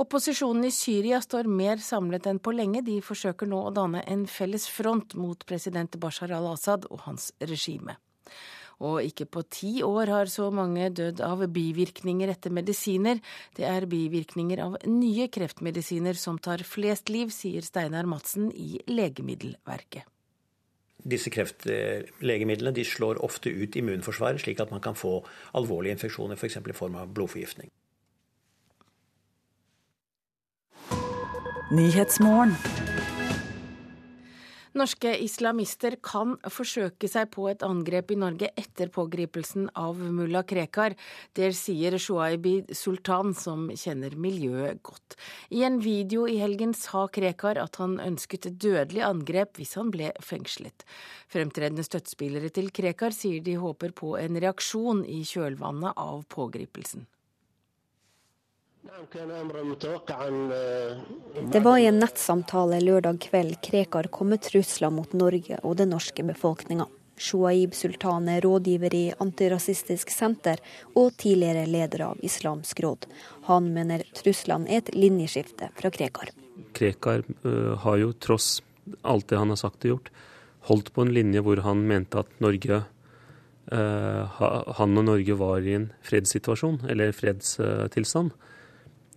Opposisjonen i Syria står mer samlet enn på lenge. De forsøker nå å danne en felles front mot president Bashar al-Assad og hans regime. Og ikke på ti år har så mange dødd av bivirkninger etter medisiner. Det er bivirkninger av nye kreftmedisiner som tar flest liv, sier Steinar Madsen i Legemiddelverket. Disse kreftlegemidlene de slår ofte ut immunforsvaret, slik at man kan få alvorlige infeksjoner, f.eks. i form av blodforgiftning. Norske islamister kan forsøke seg på et angrep i Norge etter pågripelsen av mulla Krekar. Det sier Shuaibi Sultan, som kjenner miljøet godt. I en video i helgen sa Krekar at han ønsket et dødelig angrep hvis han ble fengslet. Fremtredende støttespillere til Krekar sier de håper på en reaksjon i kjølvannet av pågripelsen. Det var i en nettsamtale lørdag kveld Krekar kom med trusler mot Norge og den norske befolkninga. Shuaib Sultan er rådgiver i Antirasistisk Senter og tidligere leder av Islamsk råd. Han mener truslene er et linjeskifte fra Krekar. Krekar har jo tross alt det han har sagt og gjort, holdt på en linje hvor han mente at Norge han og Norge var i en fredssituasjon, eller fredstilstand.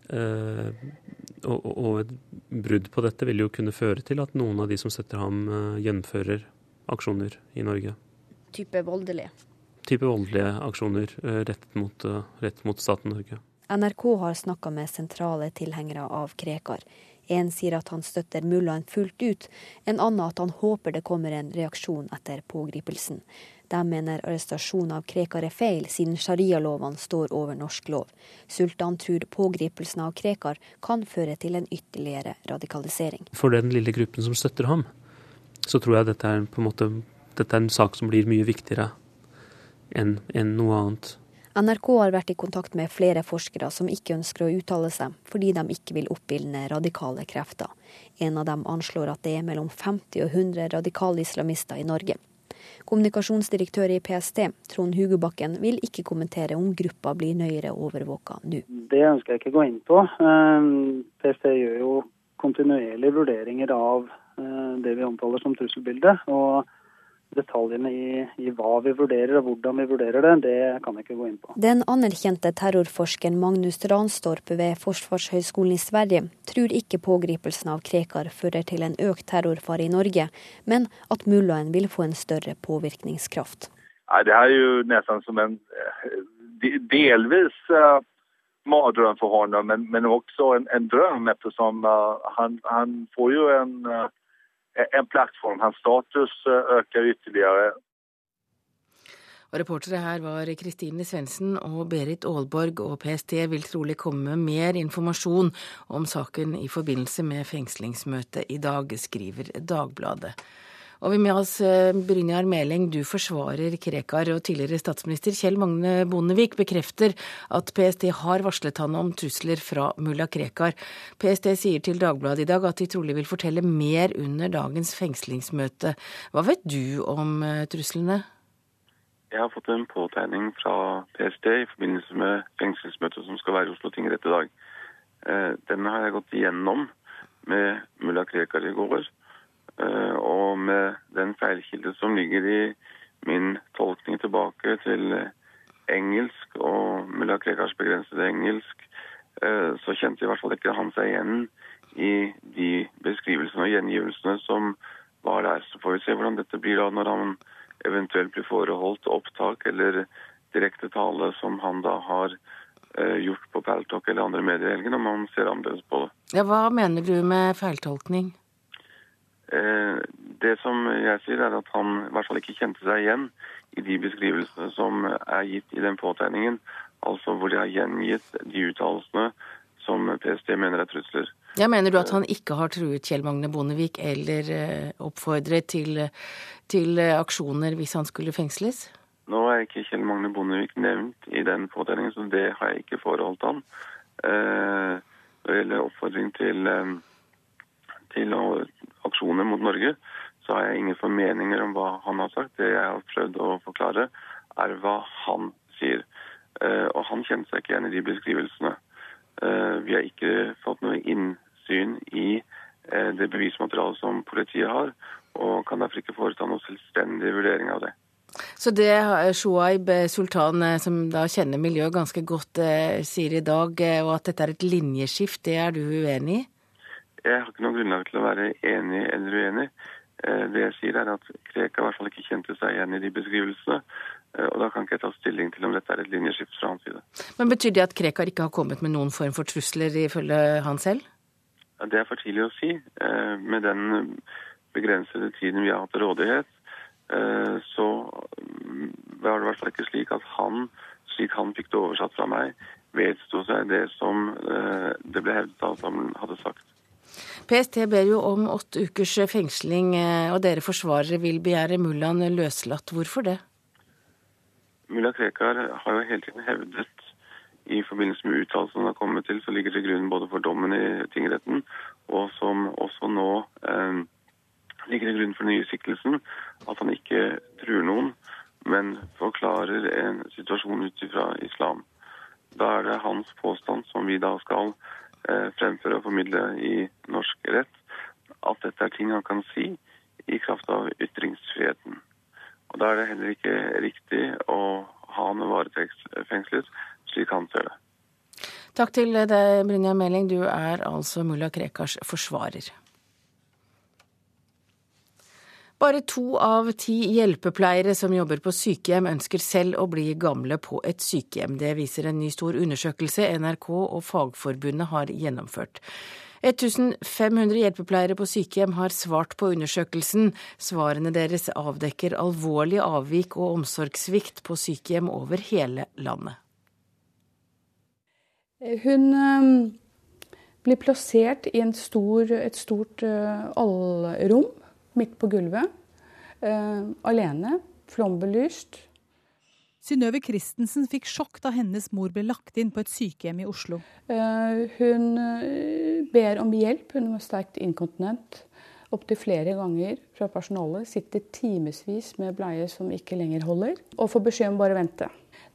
Eh, og, og et brudd på dette vil jo kunne føre til at noen av de som støtter ham, eh, gjennomfører aksjoner i Norge. Type voldelige? Type voldelige aksjoner eh, rettet mot, rett mot staten Norge. NRK har snakka med sentrale tilhengere av Krekar. En sier at han støtter mullaen fullt ut, en annen at han håper det kommer en reaksjon etter pågripelsen. De mener arrestasjon av Krekar er feil, siden sharialovene står over norsk lov. Sultan tror pågripelsen av Krekar kan føre til en ytterligere radikalisering. For den lille gruppen som støtter ham, så tror jeg dette er, måte, dette er en sak som blir mye viktigere enn en noe annet. NRK har vært i kontakt med flere forskere som ikke ønsker å uttale seg, fordi de ikke vil oppildne radikale krefter. En av dem anslår at det er mellom 50 og 100 radikale islamister i Norge. Kommunikasjonsdirektør i PST, Trond Hugobakken, vil ikke kommentere om gruppa blir nøyere overvåka nå. Det ønsker jeg ikke å gå inn på. Eh, PST gjør jo kontinuerlige vurderinger av eh, det vi omtaler som trusselbildet. og Detaljene i, i, hva vi vurderer og hvordan vi vurderer det, det kan jeg ikke gå inn på. Den anerkjente terrorforskeren Magnus Ranstorp ved Forsvarshøgskolen i Sverige tror ikke pågripelsen av Krekar fører til en økt terrorfare i Norge, men at mullaen vil få en større påvirkningskraft. Nei, det er jo nesten som en eh, delvis uh, mardrøm for ham, men, men også en, en drøm, ettersom uh, han, han, får jo en uh, en plattform. Hans status eh, øker ytterligere. Og Reportere her var Kristine Svendsen og Berit Aalborg, og PST vil trolig komme med mer informasjon om saken i forbindelse med fengslingsmøtet i dag, skriver Dagbladet. Og vi med oss eh, Brynjar Meling, du forsvarer Krekar, og tidligere statsminister Kjell Magne Bondevik bekrefter at PST har varslet han om trusler fra mulla Krekar. PST sier til Dagbladet i dag at de trolig vil fortelle mer under dagens fengslingsmøte. Hva vet du om eh, truslene? Jeg har fått en påtegning fra PST i forbindelse med fengslingsmøtet som skal være i Oslo tingrett i dag. Den Denne har jeg gått igjennom med mulla Krekar i går. Eh, og med den feilkilde som ligger i min tolkning tilbake til eh, engelsk og mulla Krekars begrensede engelsk, eh, så kjente i hvert fall ikke han seg igjen i de beskrivelsene og gjengivelsene som var der. Så får vi se hvordan dette blir da når han eventuelt blir foreholdt opptak eller direkte tale som han da har gjort på Paltalk eller andre medier i helgen, om man ser annerledes på det. Ja, Hva mener du med feiltolkning? Eh, det som jeg sier, er at han i hvert fall ikke kjente seg igjen i de beskrivelsene som er gitt i den påtegningen. Altså hvor de har gjengitt de uttalelsene som PST mener er trusler. Ja, Mener du at han ikke har truet Kjell Magne Bondevik eller eh, oppfordret til, til aksjoner hvis han skulle fengsles? Nå er ikke Kjell Magne Bondevik nevnt i den påtegningen, så det har jeg ikke forholdt han. Eh, når det gjelder oppfordring til, til aksjoner mot Norge, så har jeg ingen formeninger om hva han har sagt. Det jeg har prøvd å forklare, er hva han sier. Eh, og han kjente seg ikke igjen i de beskrivelsene. Eh, vi har ikke fått noe innsyn i eh, det bevismaterialet som politiet har, og kan derfor ikke foreta noe selvstendig vurdering av det. Så det Shoaib Sultan, som da kjenner miljøet ganske godt, sier i dag, og at dette er et linjeskift, det er du uenig i? Jeg har ikke noe grunnlag til å være enig eller uenig. Det jeg sier er at Krekar i hvert fall ikke kjente seg igjen i de beskrivelsene. Og da kan ikke jeg ta stilling til om dette er et linjeskift fra hans side. Men Betyr det at Krekar ikke har kommet med noen form for trusler, ifølge han selv? Det er for tidlig å si. Med den begrensede tiden vi har hatt til rådighet, så var det i hvert fall ikke slik at han, slik han fikk det oversatt fra meg, vedsto seg det som det ble hevdet at han hadde sagt. PST ber jo om åtte ukers fengsling, og dere forsvarere vil begjære mullaen løslatt. Hvorfor det? Mulla Krekar har jo hele tiden hevdet i forbindelse med uttalelsene han har kommet til, så ligger til grunn både for dommen i tingretten og som også nå eh, ligger til grunn for den nye siktelsen, at han ikke truer noen, men forklarer en situasjon ut ifra islam. Da er det hans påstand som vi da skal eh, fremføre og formidle i norsk rett, at dette er ting han kan si i kraft av ytringsfriheten. Og Da er det heller ikke riktig å ha ham varetektsfengslet, slik han ser det. Takk til deg, Brynja Meling. Du er altså mulla Krekars forsvarer. Bare to av ti hjelpepleiere som jobber på sykehjem ønsker selv å bli gamle på et sykehjem. Det viser en ny stor undersøkelse NRK og Fagforbundet har gjennomført. 1500 hjelpepleiere på sykehjem har svart på undersøkelsen. Svarene deres avdekker alvorlig avvik og omsorgssvikt på sykehjem over hele landet. Hun blir plassert i stor, et stort allrom midt på gulvet. alene, flombelyst. Synnøve Christensen fikk sjokk da hennes mor ble lagt inn på et sykehjem i Oslo. Hun ber om hjelp. Hun var sterkt inkontinent. Opptil flere ganger fra personalet. Sitter timevis med bleie som ikke lenger holder. Og får beskjed om bare å vente.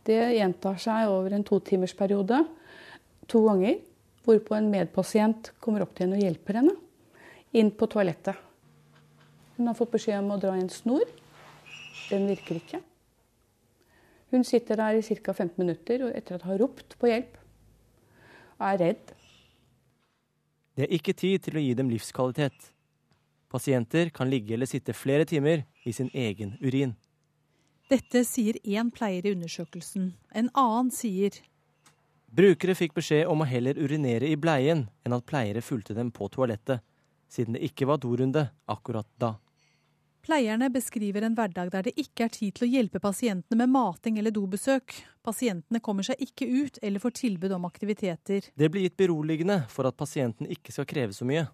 Det gjentar seg over en totimersperiode. To ganger. Hvorpå en medpasient kommer opp til henne og hjelper henne. Inn på toalettet. Hun har fått beskjed om å dra i en snor. Den virker ikke. Hun sitter der i ca. 15 minutter etter at hun har ropt på hjelp og er redd. Det er ikke tid til å gi dem livskvalitet. Pasienter kan ligge eller sitte flere timer i sin egen urin. Dette sier én pleier i undersøkelsen. En annen sier Brukere fikk beskjed om å heller urinere i bleien enn at pleiere fulgte dem på toalettet, siden det ikke var dorunde akkurat da. Pleierne beskriver en hverdag der det ikke er tid til å hjelpe pasientene med mating eller dobesøk. Pasientene kommer seg ikke ut eller får tilbud om aktiviteter. Det blir gitt beroligende for at pasienten ikke skal kreve så mye.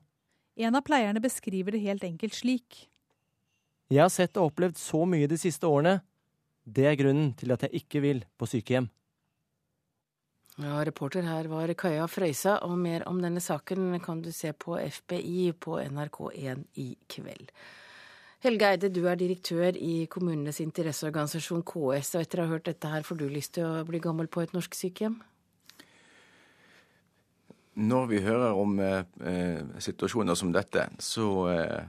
En av pleierne beskriver det helt enkelt slik. Jeg har sett og opplevd så mye de siste årene. Det er grunnen til at jeg ikke vil på sykehjem. Ja, Reporter her var Kaja Frøysa, og mer om denne saken kan du se på FBI på NRK1 i kveld. Helge Eide, du er direktør i kommunenes interesseorganisasjon KS, og etter å ha hørt dette her, får du lyst til å bli gammel på et norsk sykehjem? Når vi hører om eh, situasjoner som dette, så eh,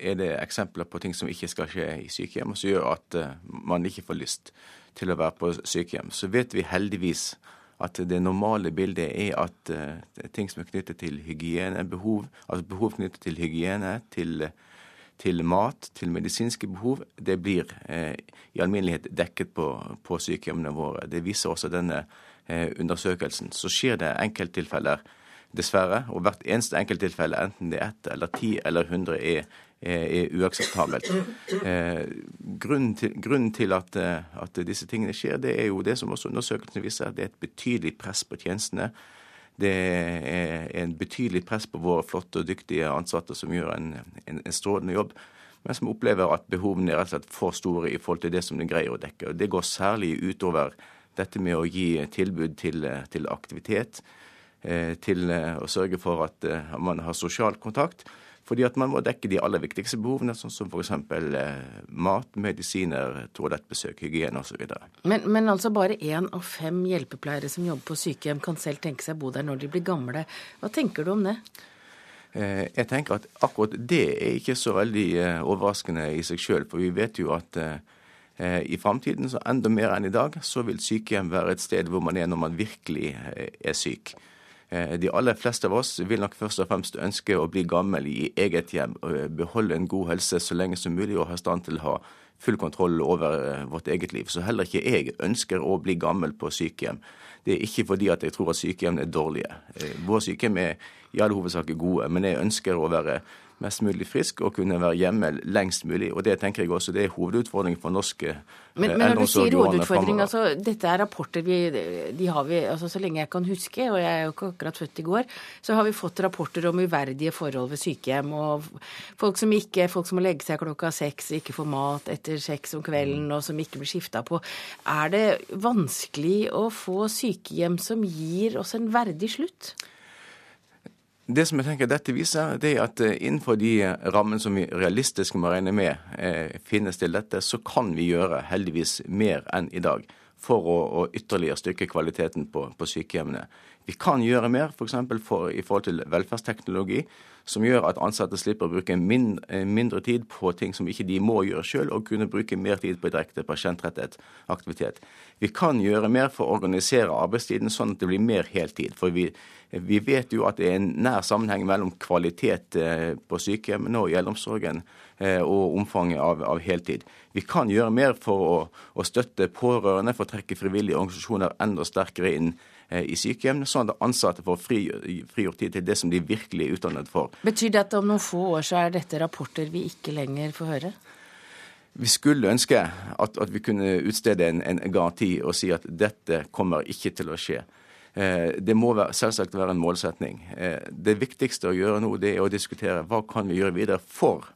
er det eksempler på ting som ikke skal skje i sykehjem, og som gjør at eh, man ikke får lyst til å være på sykehjem. Så vet vi heldigvis at det normale bildet er at eh, ting som er knyttet til hygiene, behov, altså behov knyttet til hygiene, til, til mat, til medisinske behov, det blir eh, i alminnelighet dekket på, på, sykehjemmene våre. Det viser også denne eh, undersøkelsen. Så skjer det enkelttilfeller dessverre. Og hvert eneste enkelttilfelle, enten det er ett eller ti eller hundre, er, er, er uakseptabelt. Eh, grunnen til, grunnen til at, eh, at, disse tingene skjer, det er jo det som også undersøkelsen viser, det er et betydelig press på tjenestene. Det er en betydelig press på våre flotte og dyktige ansatte som gjør en, en, en strålende jobb men som opplever at behovene er rett og slett for store i forhold til det som de greier å dekke. Og Det går særlig utover dette med å gi tilbud til, til aktivitet, Eh, til eh, å sørge for at eh, man har sosial kontakt. Fordi at man må dekke de aller viktigste behovene, sånn som f.eks. mat, medisiner, toalettbesøk, hygiene osv. Men, men altså bare én av fem hjelpepleiere som jobber på sykehjem, kan selv tenke seg å bo der når de blir gamle. Hva tenker du om det? Jeg tenker at akkurat det er ikke så veldig overraskende i seg sjøl. For vi vet jo at i framtiden, så enda mer enn i dag, så vil sykehjem være et sted hvor man er når man virkelig er syk. Eh, de aller fleste av oss vil nok først og fremst ønske å bli gammel i eget hjem, og eh, beholde en god helse så lenge som mulig og ha stand til å ha full kontroll over eh, vårt eget liv. Så heller ikke jeg ønsker å bli gammel på sykehjem. Det er ikke fordi at jeg tror at sykehjem er dårlige. Våre sykehjem er i all hovedsak gode, men jeg ønsker å være mest mulig frisk og kunne være hjemme lengst mulig. Og det tenker jeg også det er hovedutfordringen for norske men, men når du sier hovedutfordring, altså dette er rapporter vi, de har vi, altså Så lenge jeg kan huske, og jeg er jo ikke akkurat født i går, så har vi fått rapporter om uverdige forhold ved sykehjem. Og folk som ikke, folk som må legge seg klokka seks, ikke får mat etter seks om kvelden, og som ikke blir skifta på. Er det vanskelig å få sykehjem som gir oss en verdig slutt? Det som jeg tenker dette viser, det er at eh, innenfor de rammene som vi realistisk må regne med eh, finnes til dette, så kan vi gjøre heldigvis mer enn i dag for å, å ytterligere styrke kvaliteten på, på, sykehjemmene. Vi kan gjøre mer f.eks. For, i forhold til velferdsteknologi, som gjør at ansatte slipper å bruke mindre, eh, mindre tid på ting som ikke de må gjøre sjøl, og kunne bruke mer tid på direkte pasientrettet aktivitet. Vi kan gjøre mer for å organisere arbeidstiden sånn at det blir mer heltid. For vi, vi vet jo at det er en nær sammenheng mellom kvalitet eh, på sykehjemmene og i eldreomsorgen og omfanget av, av, heltid. Vi kan gjøre mer for å, å støtte pårørende, for å trekke frivillige organisasjoner enda sterkere inn eh, i sykehjemmene, sånn at ansatte får frigjort tid til det som de virkelig er utdannet for. Betyr det at om noen få år så er dette rapporter vi ikke lenger får høre? Vi skulle ønske at, at vi kunne utstede en, en garanti og si at dette kommer ikke til å skje. Eh, det må selvsagt være en målsetning. Eh, det viktigste å gjøre nå, det er å diskutere hva kan vi gjøre videre for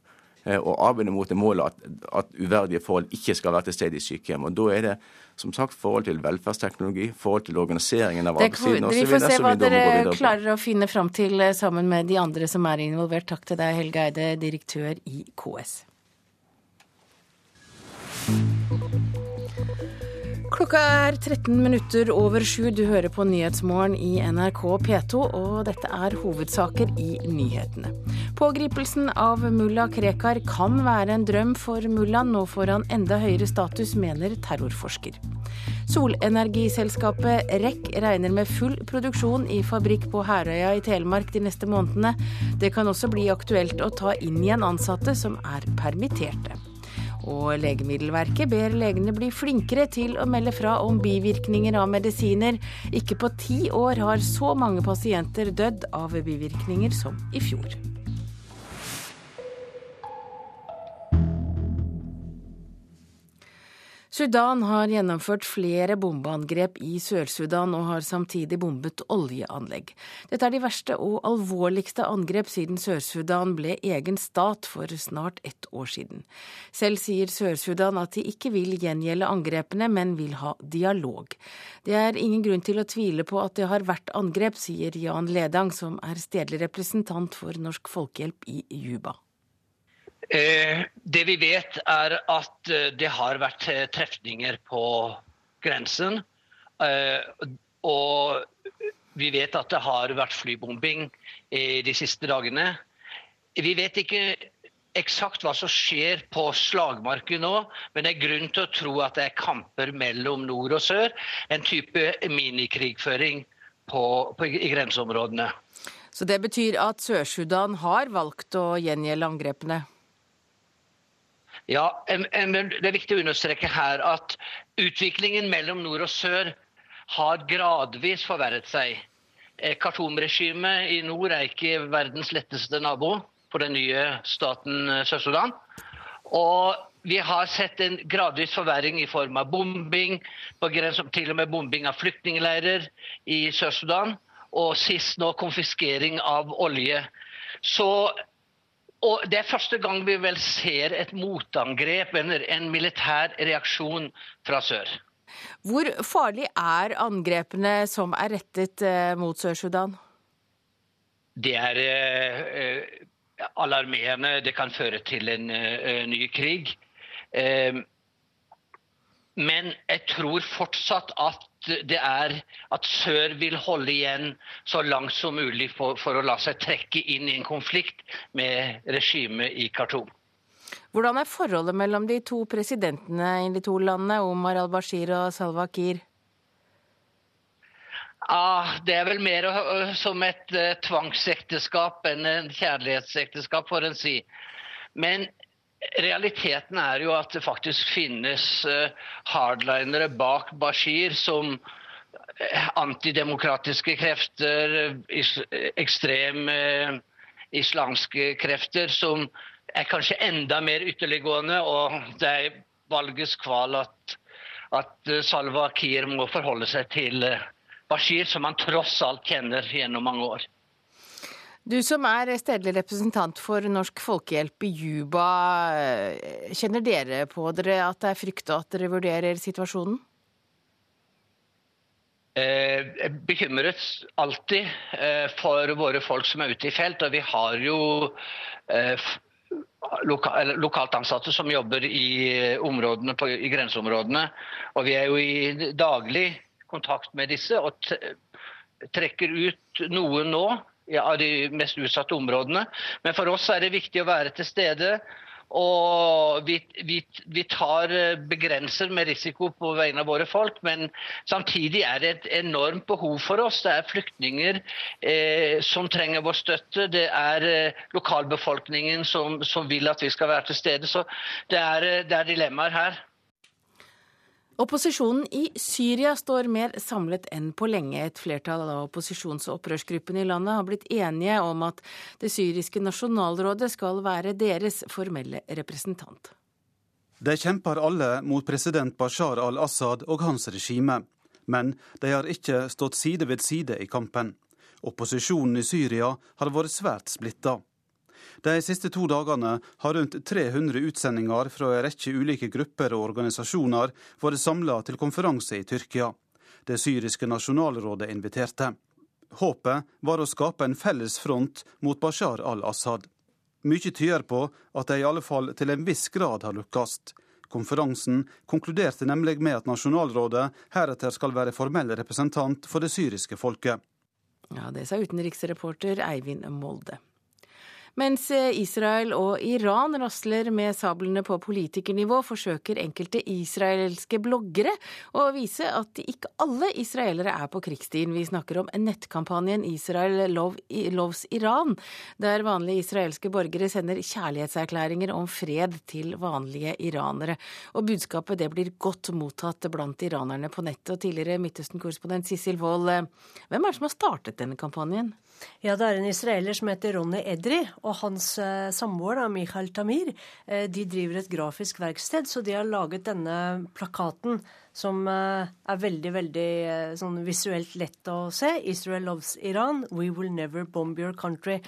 eh, å arbeide mot det målet at, at, uverdige forhold ikke skal være til stede i sykehjem. Og Da er det som sagt forhold til velferdsteknologi, forhold til organiseringen av arbeidstiden osv. Vi får se hva dere klarer å finne fram til sammen med de andre som er involvert. Takk til deg, Helge Eide, direktør i KS. Klokka er 13 minutter over sju. Du hører på Nyhetsmorgen i NRK P2, og dette er hovedsaker i nyhetene. Pågripelsen av mulla Krekar kan være en drøm for mullaen. Nå får han enda høyere status, mener terrorforsker. Solenergiselskapet REC regner med full produksjon i fabrikk på Herøya i Telemark de neste månedene. Det kan også bli aktuelt å ta inn igjen ansatte som er permitterte. Og Legemiddelverket ber legene bli flinkere til å melde fra om bivirkninger av medisiner. Ikke på ti år har så mange pasienter dødd av bivirkninger som i fjor. Sudan har gjennomført flere bombeangrep i Sør-Sudan og har samtidig bombet oljeanlegg. Dette er de verste og alvorligste angrep siden Sør-Sudan ble egen stat for snart ett år siden. Selv sier Sør-Sudan at de ikke vil gjengjelde angrepene, men vil ha dialog. Det er ingen grunn til å tvile på at det har vært angrep, sier Jan Ledang, som er stedlig representant for Norsk Folkehjelp i Juba. Eh, det vi vet, er at eh, det har vært eh, trefninger på grensen. Og vi vet at det har vært flybombing de siste dagene. Vi vet ikke eksakt hva som skjer på slagmarken nå, men det er grunn til å tro at det er kamper mellom nord og sør. En type minikrigføring på, på, i grenseområdene. Så det betyr at Sør-Sudan har valgt å gjengjelde angrepene? Ja, Det er viktig å understreke her at utviklingen mellom nord og sør har gradvis forverret seg. Eh, Khartoum-regimet i nord er ikke verdens letteste nabo for den nye staten eh, Sør-Sudan. Og vi har sett en gradvis forverring i form av bombing, til og med bombing av flyktningleirer i Sør-Sudan. Og sist nå konfiskering av olje. Så og Det er første gang vi vel ser et motangrep eller en militær reaksjon fra sør. Hvor farlig er angrepene som er rettet eh, mot Sør-Sudan? Det er eh, alarmerende. Det kan føre til en eh, ny krig. Eh, men jeg tror fortsatt at det er at sør vil holde igjen så langt som mulig for, for å la seg trekke inn i en konflikt med regimet i Khartoum. Hvordan er forholdet mellom de to presidentene i de to landene, Omar al-Bashir og Salwa Kiir? Ah, det er vel mer som et uh, tvangsekteskap enn en kjærlighetsekteskap, får en si. Men realiteten er jo at det faktisk finnes eh, hardlinere bak Bashir som eh, antidemokratiske krefter, ekstreme eh, islamske krefter, som er kanskje enda mer ytterliggående. Og det er valgets kval at, at Salwa Kiir må forholde seg til Bashir, som han tross alt kjenner gjennom mange år. Du som er stedlig representant for Norsk Folkehjelp i Juba, kjenner dere på dere at det er frykt at dere vurderer situasjonen? Eh, bekymret alltid eh, for våre folk som er ute i felt. Og vi har jo eh, loka, lokalt ansatte som jobber i, på, i, grenseområdene. Og vi er jo i daglig kontakt med disse og trekker ut noen nå av de mest utsatte områdene. Men for oss er det viktig å være til stede. Og vi, vi, vi, tar eh, begrenser med risiko på vegne av våre folk, men samtidig er det et enormt behov for oss. Det er flyktninger eh, som trenger vår støtte. Det er eh, lokalbefolkningen som, som, vil at vi skal være til stede. Så det er, eh, det er dilemmaer her. Opposisjonen i Syria står mer samlet enn på lenge. Et flertall av opposisjons- og opprørsgruppene i landet har blitt enige om at det syriske nasjonalrådet skal være deres formelle representant. De kjemper alle mot president Bashar al-Assad og hans regime. Men de har ikke stått side ved side i kampen. Opposisjonen i Syria har vært svært splitta. De siste to dagene har rundt 300 utsendinger fra en rekke ulike grupper og organisasjoner vært samla til konferanse i Tyrkia. Det syriske nasjonalrådet inviterte. Håpet var å skape en felles front mot Bashar al-Assad. Mye tyder på at de i alle fall til en viss grad har lukkes. Konferansen konkluderte nemlig med at nasjonalrådet heretter skal være formell representant for det syriske folket. Ja, Det sa utenriksreporter Eivind Molde. Mens eh, Israel og Iran rasler med sablene på politikernivå, forsøker enkelte israelske bloggere å vise at ikke alle israelere er på krigsstien. Vi snakker om nettkampanjen Israel Loves Iran, der vanlige israelske borgere sender kjærlighetserklæringer om fred til vanlige iranere. Og budskapet det blir godt mottatt blant iranerne på nettet. Og tidligere Midtøsten-korrespondent Sissel Wold, hvem er det som har startet denne kampanjen? Ja, det er en israeler som heter Ronny Edri, og hans eh, samboer, Michael Tamir, eh, de driver et grafisk verksted, så de har laget denne plakaten som er veldig, veldig sånn visuelt lett å se. 'Israel loves Iran. We will never bomb your country'.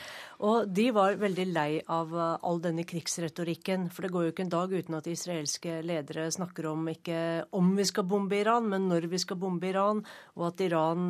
Og de var veldig lei av all denne krigsretorikken. For det går jo ikke en dag uten at israelske ledere snakker om ikke om vi skal bombe Iran, men når vi skal bombe Iran, og at Iran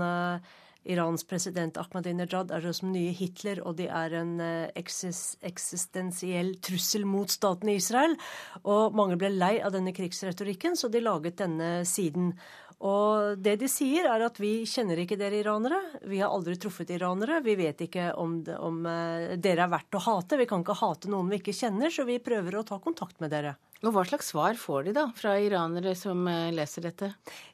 Irans president Ahmadinejad er som nye Hitler, og de er en eh, eksistensiell trussel mot staten Israel. Og mange ble lei av denne krigsretorikken, så de laget denne siden. Og det de sier, er at vi kjenner ikke dere iranere. Vi har aldri truffet iranere. Vi vet ikke om, om uh, dere er verdt å hate. Vi kan ikke hate noen vi ikke kjenner, så vi prøver å ta kontakt med dere. Og Hva slags svar får de da fra iranere som eh, leser dette?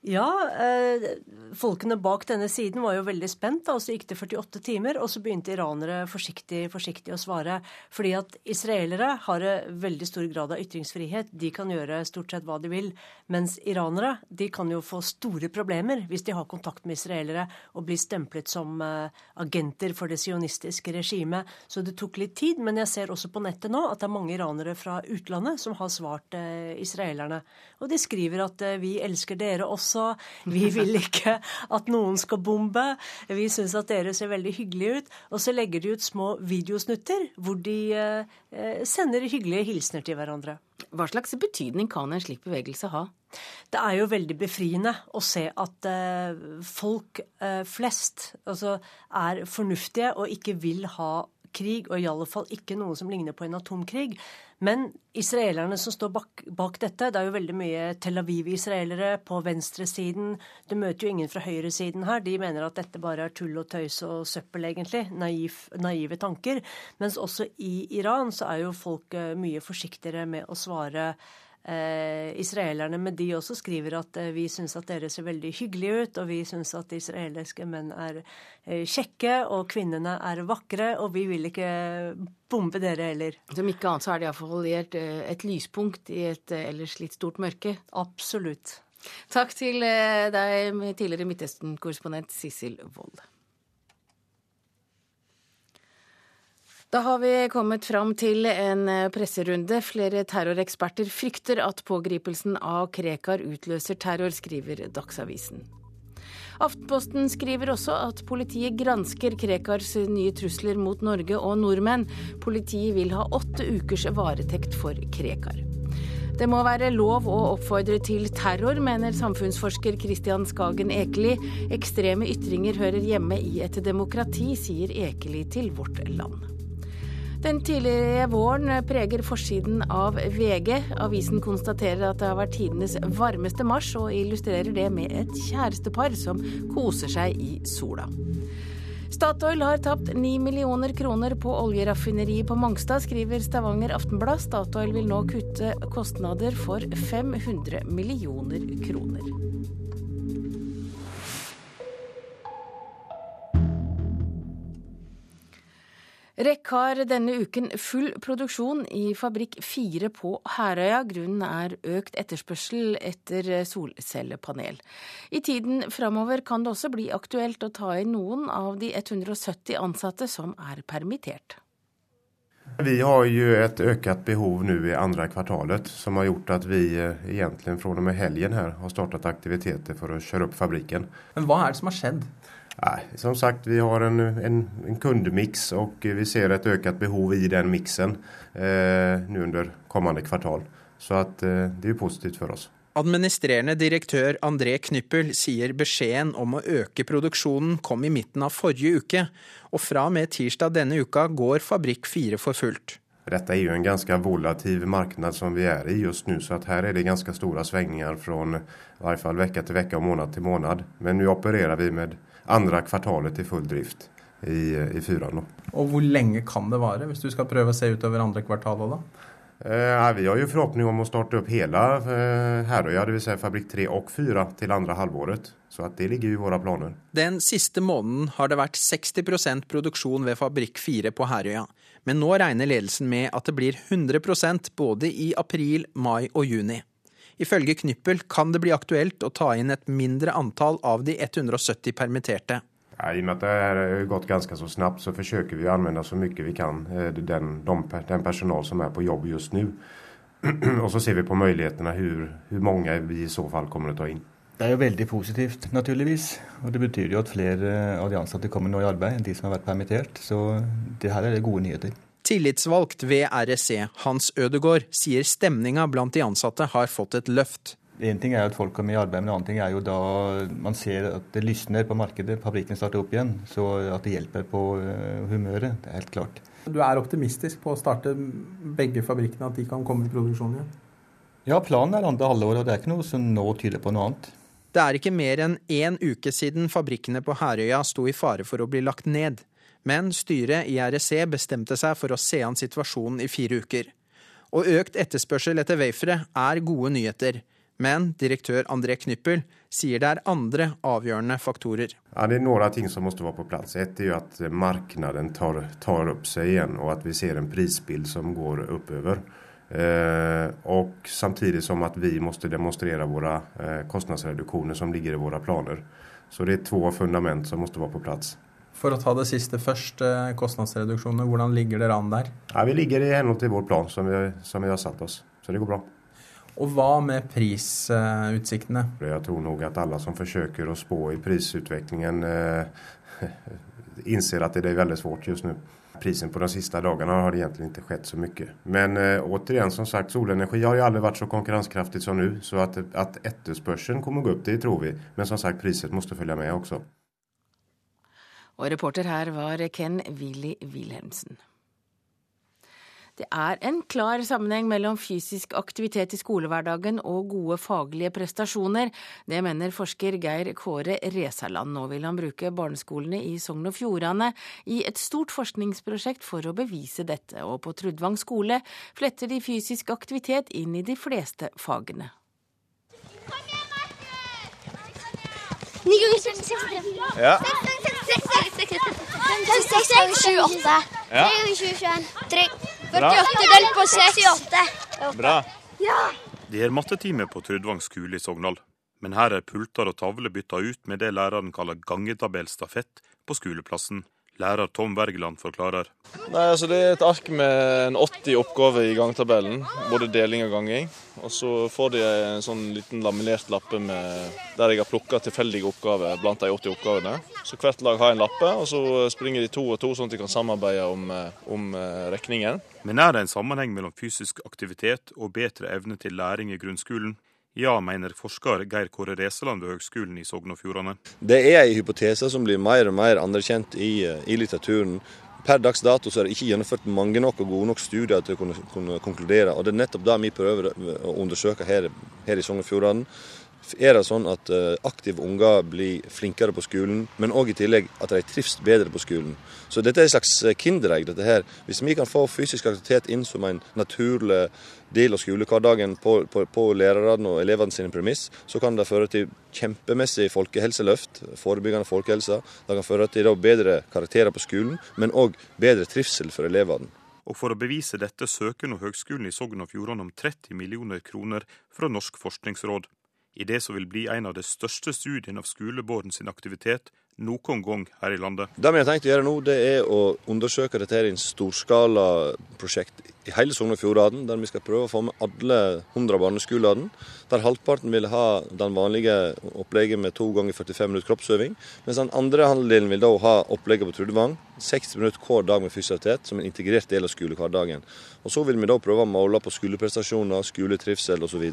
Ja, eh, Folkene bak denne siden var jo veldig spent. og Så gikk det 48 timer, og så begynte iranere forsiktig, forsiktig å svare. Fordi at israelere har en veldig stor grad av ytringsfrihet. De kan gjøre stort sett hva de vil. Mens iranere de kan jo få store problemer hvis de har kontakt med israelere og blir stemplet som eh, agenter for det sionistiske regimet. Så det tok litt tid. Men jeg ser også på nettet nå at det er mange iranere fra utlandet som har svar forsvarte eh, israelerne. Og de skriver at eh, vi elsker dere også, vi vil ikke at noen skal bombe, vi syns at dere ser veldig hyggelige ut. Og så legger de ut små videosnutter hvor de eh, sender hyggelige hilsener til hverandre. Hva slags betydning kan en slik bevegelse ha? Det er jo veldig befriende å se at folk flest altså, er fornuftige og ikke vil ha krig, og i alle fall ikke noe som ligner på en atomkrig. Men israelerne som står bak, bak, dette, det er jo veldig mye Tel Aviv-israelere på venstresiden. Du møter jo ingen fra høyresiden her. De mener at dette bare er tull og tøys og søppel, egentlig. Naiv, naive tanker. Mens også i Iran så er jo folk eh, mye forsiktigere med å svare eh, israelerne, men de også skriver at eh, vi syns at dere ser veldig hyggelige ut, og vi syns at israelske menn er eh, kjekke, og kvinnene er vakre, og vi vil ikke bombe dere heller. Som ikke annet så er det iallfall et, eh, et lyspunkt i et eh, ellers litt stort mørke. Absolutt. Takk til eh, deg, tidligere Midtøsten-korrespondent Sissel Wold. Da har vi kommet fram til en eh, presserunde. Flere terroreksperter frykter at pågripelsen av Krekar utløser terror, skriver Dagsavisen. Aftenposten skriver også at politiet gransker Krekars nye trusler mot Norge og nordmenn. Politiet vil ha åtte ukers varetekt for Krekar. Det må være lov å oppfordre til terror, mener samfunnsforsker Christian Skagen Ekeli. Ekstreme ytringer hører hjemme i et demokrati, sier Ekeli til Vårt Land. Den tidligere våren preger forsiden av VG. Avisen konstaterer at det har vært tidenes varmeste mars, og illustrerer det med et kjærestepar som koser seg i sola. Statoil har tapt 9 millioner kroner på oljeraffineriet på Mongstad, skriver Stavanger Aftenblad. Statoil vil nå kutte kostnader for 500 millioner kroner. REC har denne uken full produksjon i fabrikk fire på Herøya. Grunnen er økt etterspørsel etter solcellepanel. I tiden framover kan det også bli aktuelt å ta inn noen av de 170 ansatte som er permittert. Vi har jo et økt behov nå i andre kvartalet, som har gjort at vi eh, egentlig fra og med helgen her har startet aktiviteter for å kjøre opp fabrikken. Men hva er det som har skjedd? Nej, som sagt, vi har en, en, en kundmix och vi ser ett ökat behov i den mixen eh, nu under kommande kvartal. Så att, eh, det er positivt for oss. Administrerende direktør André Knyppel sier beskjeden om å øke produksjonen kom i midten av forrige uke, og fra og med tirsdag denne uka går Fabrikk 4 for fullt. Dette er jo en ganske volativ marknad som vi er i just nå, så her er det ganske store svingninger fra i hvert fall uke til uke og måned til måned. Men nå opererer vi med andre kvartalet til full drift i, i nå. Og hvor lenge kan det vare, hvis du skal prøve å se utover andre kvartal da? Eh, vi har jo forhåpning om å starte opp hele eh, Herøya, dvs. Si fabrikk 3 og 4, til andre halvåret. Så det ligger i våre planer. Den siste måneden har det vært 60% produksjon ved fabrikk 4 på Herøya. Men nå regner ledelsen med at det blir 100% både i april, mai og juni. Ifølge Knyppel kan det bli aktuelt å ta inn et mindre antall av de 170 permitterte. Ja, I og med at det har gått ganske så snabbt, så forsøker vi å anvende så mye vi kan den, de, den personal som er på jobb just nå. Og så ser vi på mulighetene, hvor mange vi i så fall kommer til å ta inn. Det er jo veldig positivt, naturligvis. Og det betyr jo at flere av de ansatte kommer nå i arbeid enn de som har vært permittert. Så det her er det gode nyheter. Tillitsvalgt ved REC, Hans Ødegård, sier stemninga blant de ansatte har fått et løft. Én ting er at folk kommer i arbeid, men en annen ting er jo da man ser at det lysner på markedet, fabrikken starter opp igjen. Så at det hjelper på eh, humøret, det er helt klart. Du er optimistisk på å starte begge fabrikkene, at de kan komme i produksjon igjen? Ja, planen er andre halvår, og det er ikke noe som nå tyder på noe annet. Det er ikke mer enn én uke siden fabrikkene på Herøya sto i fare for å bli lagt ned. Men styret i REC bestemte seg for å se an situasjonen i fire uker. Og økt etterspørsel etter wafere er gode nyheter. Men direktør André Knyppel sier det er andre avgjørende faktorer. Ja, det er noen ting som må være på plass. Et er at markedet tar, tar opp seg igjen, og at vi ser en prisbild som går oppover. Eh, og samtidig som at vi må demonstrere våre eh, kostnadsreduksjoner som ligger i våre planer. Så det er to fundament som må være på plass. For å ta det siste først, eh, kostnadsreduksjoner. Hvordan ligger dere an der? Ja, vi ligger i henhold til vår plan som vi, som vi, har satt oss. Så det går bra. Og hva med prisutsiktene? Jeg tror nok at alle som forsøker å spå i prisutviklingen, eh, innser at det er veldig vanskelig just nå prisen på de siste dagene har egentlig ikke skjedd så mye. Men eh, återigen, som sagt, solenergi har jo aldri vært så konkurransekraftig som nå. Så at, at etterspørselen kommer gå opp, det tror vi. Men som sagt, priset må følge med også. Og reporter her var Ken Willy Wilhelmsen. Det er en klar sammenheng mellom fysisk aktivitet i skolehverdagen og gode faglige prestasjoner. Det mener forsker Geir Kåre Resaland. Nå vil han bruke barneskolene i Sogn og Fjordane i et stort forskningsprosjekt for å bevise dette. Og på Trudvang skole fletter de fysisk aktivitet inn i de fleste fagene. Kom Ni ganger 63. Ja. 6 ganger 28. 3 ganger 21. 48 delt på 68. Bra. Ja. Det er mattetime på Trudvang skole i Sogndal. Men her er pulter og tavler bytta ut med det læreren kaller gangetabellstafett på skoleplassen Lærer Tom Wergeland forklarer. Nei, altså Det er et ark med en 80 oppgaver i gangtabellen. Både deling og ganging. Og så får de en sånn liten laminert lappe med, der jeg har plukka tilfeldige oppgaver blant de 80 oppgavene. Så hvert lag har en lappe, og så springer de to og to, sånn at de kan samarbeide om, eh, om eh, rekningen. Men er det en sammenheng mellom fysisk aktivitet og bedre evne til læring i grunnskolen? Ja, mener forsker Geir Kåre Reseland ved Høgskolen i Sogn og Fjordane. Det er en hypotese som blir mer og mer anerkjent i, i litteraturen. Per dags dato så er det ikke gjennomført mange nok og gode nok studier til å kunne, kunne konkludere. og Det er nettopp det vi prøver å undersøke her, her i Sogn og Fjordane er det sånn at eh, aktive unger blir flinkere på skolen, men òg i tillegg at de trives bedre på skolen. Så dette er et slags eh, kinderegg. dette her. Hvis vi kan få fysisk aktivitet inn som en naturlig del av skolehverdagen på, på, på lærerne og elevene sine premiss, så kan det føre til kjempemessig folkehelseløft, forebyggende folkehelse. Det kan føre til bedre karakterer på skolen, men òg bedre trivsel for elevene. Og For å bevise dette søker nå Høgskolen i Sogn og Fjordane om 30 millioner kroner fra Norsk forskningsråd i det som vil bli en av de største studiene av skolebarn sin aktivitet noen gang her i landet. Det vi har tenkt å gjøre nå, det er å undersøke dette i en storskala prosjekt i hele Sogn og Fjordane, der vi skal prøve å få med alle 100 barneskolene. Der halvparten vil ha den vanlige opplegget med to ganger 45 minutter kroppsøving. Mens den andre halvdelen vil da ha opplegget på Trudvang. 60 minutter hver dag med fysioterapeut som en integrert del av skolehverdagen. Og Så vil vi da prøve å måle på skoleprestasjoner, skoletrivsel osv.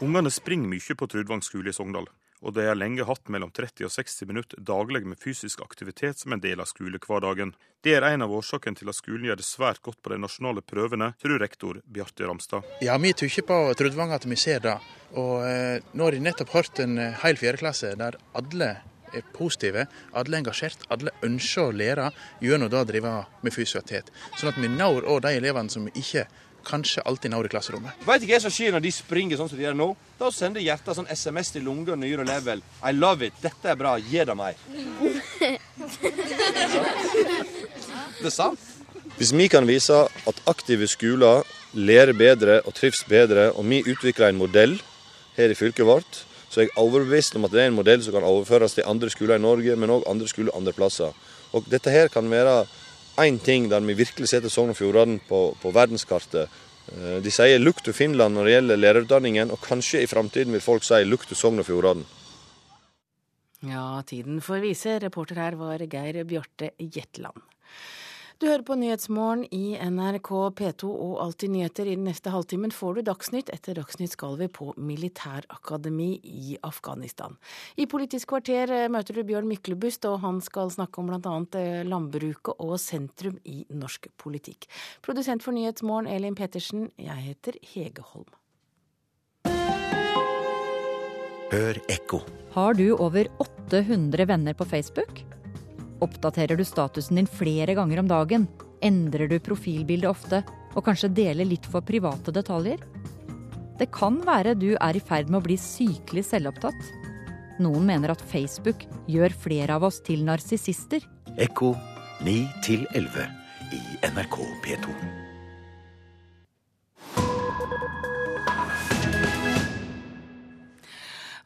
Ungene springer mye på Trudvang skole i Sogndal, og de har lenge hatt mellom 30 og 60 minutter daglig med fysisk aktivitet som en del av skolehverdagen. Det er en av årsakene til at skolen gjør det svært godt på de nasjonale prøvene, tror rektor Bjarte Ramstad. Ja, vi tykker på Trudvang at vi ser det. Og eh, nå har de nettopp hørt en eh, hel fjerdeklasse der alle er positive, alle er engasjert, alle ønsker å lære gjennom det å drive med fysioterapeut. Sånn at vi når òg de elevene som ikke kanskje alltid når i klasserommet. Vet ikke hva som skjer når de springer sånn som de gjør nå? Da sender hjertet sånn SMS til lunger og nyere level. I love it. Dette er bra. Gi det meg. Det er sant. Hvis vi kan vise at aktive skoler lærer bedre og trives bedre, og vi utvikler en modell her i fylket vårt, så jeg er overbevist om at det er en modell som kan overføres til andre skoler i Norge, men òg andre skoler andre plasser. Og dette her kan være én ting der vi virkelig setter Sogn og Fjordane på, på verdenskartet. Eh, de sier 'look to Finland' når det gjelder lærerutdanningen, og kanskje i framtiden vil folk si 'look to Sogn og Fjordane'. Ja, tiden får vise. Reporter her var Geir Bjarte Jetland. Du hører på Nyhetsmorgen i NRK P2 og Alltid nyheter. I den neste halvtimen får du Dagsnytt. Etter Dagsnytt skal vi på militærakademi i Afghanistan. I Politisk kvarter eh, møter du Bjørn Myklebust, og han skal snakke om bl.a. Eh, landbruket og sentrum i norsk politikk. Produsent for Nyhetsmorgen, Elin Petersen. Jeg heter Hege Holm. Hør ekko. Har du over 800 venner på Facebook? Oppdaterer du statusen din flere ganger om dagen? Endrer du profilbildet ofte, og kanskje deler litt for private detaljer? Det kan være du er i ferd med å bli sykelig selvopptatt. Noen mener at Facebook gjør flere av oss til narsissister. Ekko 9 11 i NRK P2.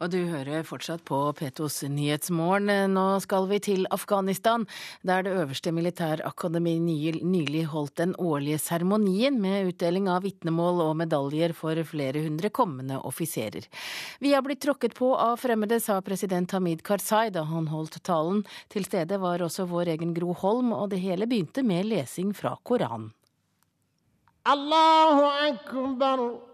Og du hører fortsatt på Petos Nyhetsmorgen. Nå skal vi til Afghanistan, der det øverste militærakademi nylig holdt den årlige seremonien med utdeling av vitnemål og medaljer for flere hundre kommende offiserer. Vi har blitt tråkket på av fremmede, sa president Hamid Karzai da han holdt talen. Til stede var også vår egen Gro Holm, og det hele begynte med lesing fra Koranen. Allahu akbar.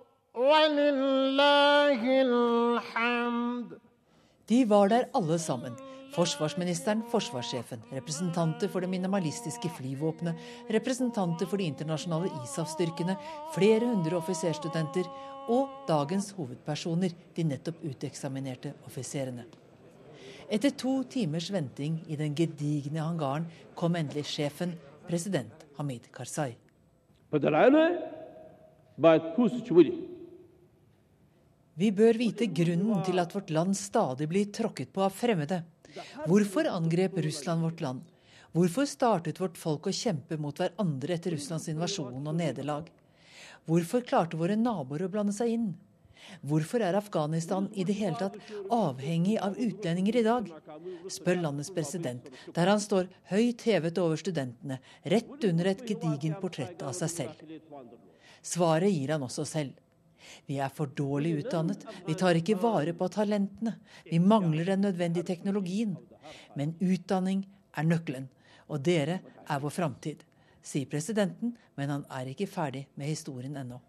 De var der alle sammen. Forsvarsministeren, forsvarssjefen, representanter for det minimalistiske flyvåpenet, representanter for de internasjonale ISAF-styrkene, flere hundre offiserstudenter og dagens hovedpersoner, de nettopp uteksaminerte offiserene. Etter to timers venting i den gedigne hangaren kom endelig sjefen, president Hamid Karzai. Vi bør vite grunnen til at vårt land stadig blir tråkket på av fremmede. Hvorfor angrep Russland vårt land? Hvorfor startet vårt folk å kjempe mot hverandre etter Russlands invasjon og nederlag? Hvorfor klarte våre naboer å blande seg inn? Hvorfor er Afghanistan i det hele tatt avhengig av utlendinger i dag? spør landets president, der han står høyt hevet over studentene, rett under et gedigent portrett av seg selv. Svaret gir han også selv. Vi er for dårlig utdannet, vi tar ikke vare på talentene, vi mangler den nødvendige teknologien. Men utdanning er nøkkelen, og dere er vår framtid, sier presidenten, men han er ikke ferdig med historien ennå.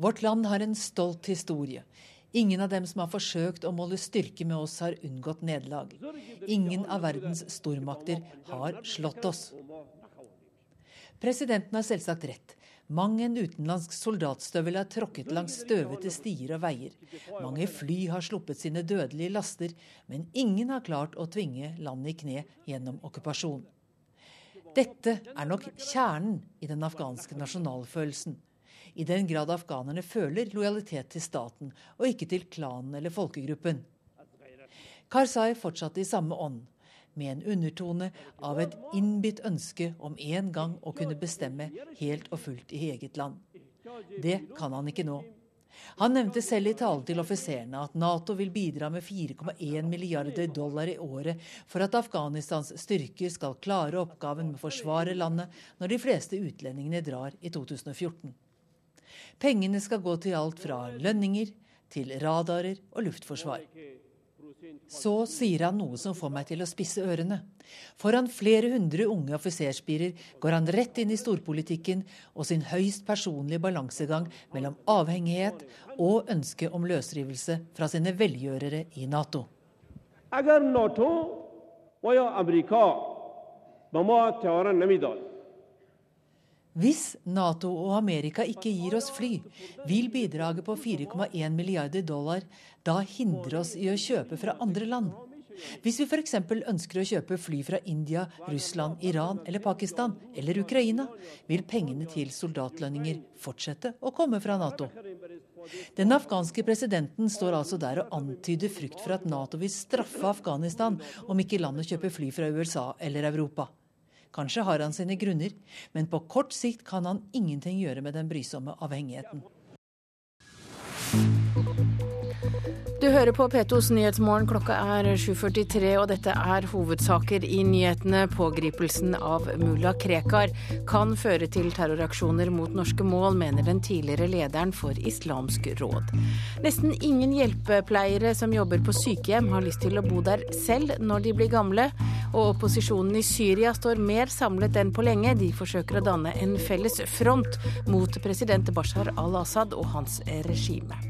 Vårt land har en stolt historie. Ingen av dem som har forsøkt å måle styrke med oss, har unngått nederlag. Ingen av verdens stormakter har slått oss. Presidenten har selvsagt rett. Mang en utenlandsk soldatstøvel er tråkket langs støvete stier og veier. Mange fly har sluppet sine dødelige laster, men ingen har klart å tvinge landet i kne gjennom okkupasjon. Dette er nok kjernen i den afghanske nasjonalfølelsen i den grad afghanerne føler lojalitet til staten, og ikke til klanen eller folkegruppen. Karzai fortsatte i samme ånd, med en undertone av et innbitt ønske om en gang å kunne bestemme helt og fullt i eget land. Det kan han ikke nå. Han nevnte selv i talen til offiserene at Nato vil bidra med 4,1 milliarder dollar i året for at Afghanistans styrker skal klare oppgaven med å forsvare landet når de fleste utlendingene drar i 2014. Pengene skal gå til alt fra lønninger til radarer og luftforsvar. Så sier han noe som får meg til å spisse ørene. Foran flere hundre unge offiserspirer går han rett inn i storpolitikken og sin høyst personlige balansegang mellom avhengighet og ønske om løsrivelse fra sine velgjørere i Nato. Agar NATO og Amerika, hvis Nato og Amerika ikke gir oss fly, vil bidraget på 4,1 milliarder dollar da hindre oss i å kjøpe fra andre land. Hvis vi f.eks. ønsker å kjøpe fly fra India, Russland, Iran eller Pakistan eller Ukraina, vil pengene til soldatlønninger fortsette å komme fra Nato. Den afghanske presidenten står altså der og antyder frykt for at Nato vil straffe Afghanistan om ikke landet kjøper fly fra USA eller Europa. Kanskje har han sine grunner, men på kort sikt kan han ingenting gjøre med den brysomme avhengigheten. Du hører på P2s Nyhetsmorgen. Klokka er 7.43, og dette er hovedsaker i nyhetene. Pågripelsen av mulla Krekar kan føre til terroraksjoner mot norske mål, mener den tidligere lederen for Islamsk råd. Nesten ingen hjelpepleiere som jobber på sykehjem har lyst til å bo der selv når de blir gamle. Og opposisjonen i Syria står mer samlet enn på lenge. De forsøker å danne en felles front mot president Bashar al-Assad og hans regime.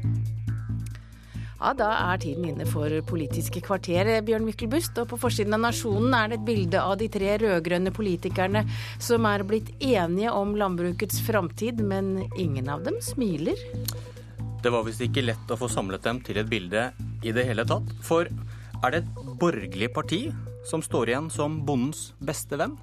Ja, Da er tiden inne for Politiske kvarter, Bjørn Myklebust. Og på forsiden av Nasjonen er det et bilde av de tre rød-grønne politikerne som er blitt enige om landbrukets framtid, men ingen av dem smiler. Det var visst ikke lett å få samlet dem til et bilde i det hele tatt. For er det et borgerlig parti som står igjen som bondens beste venn?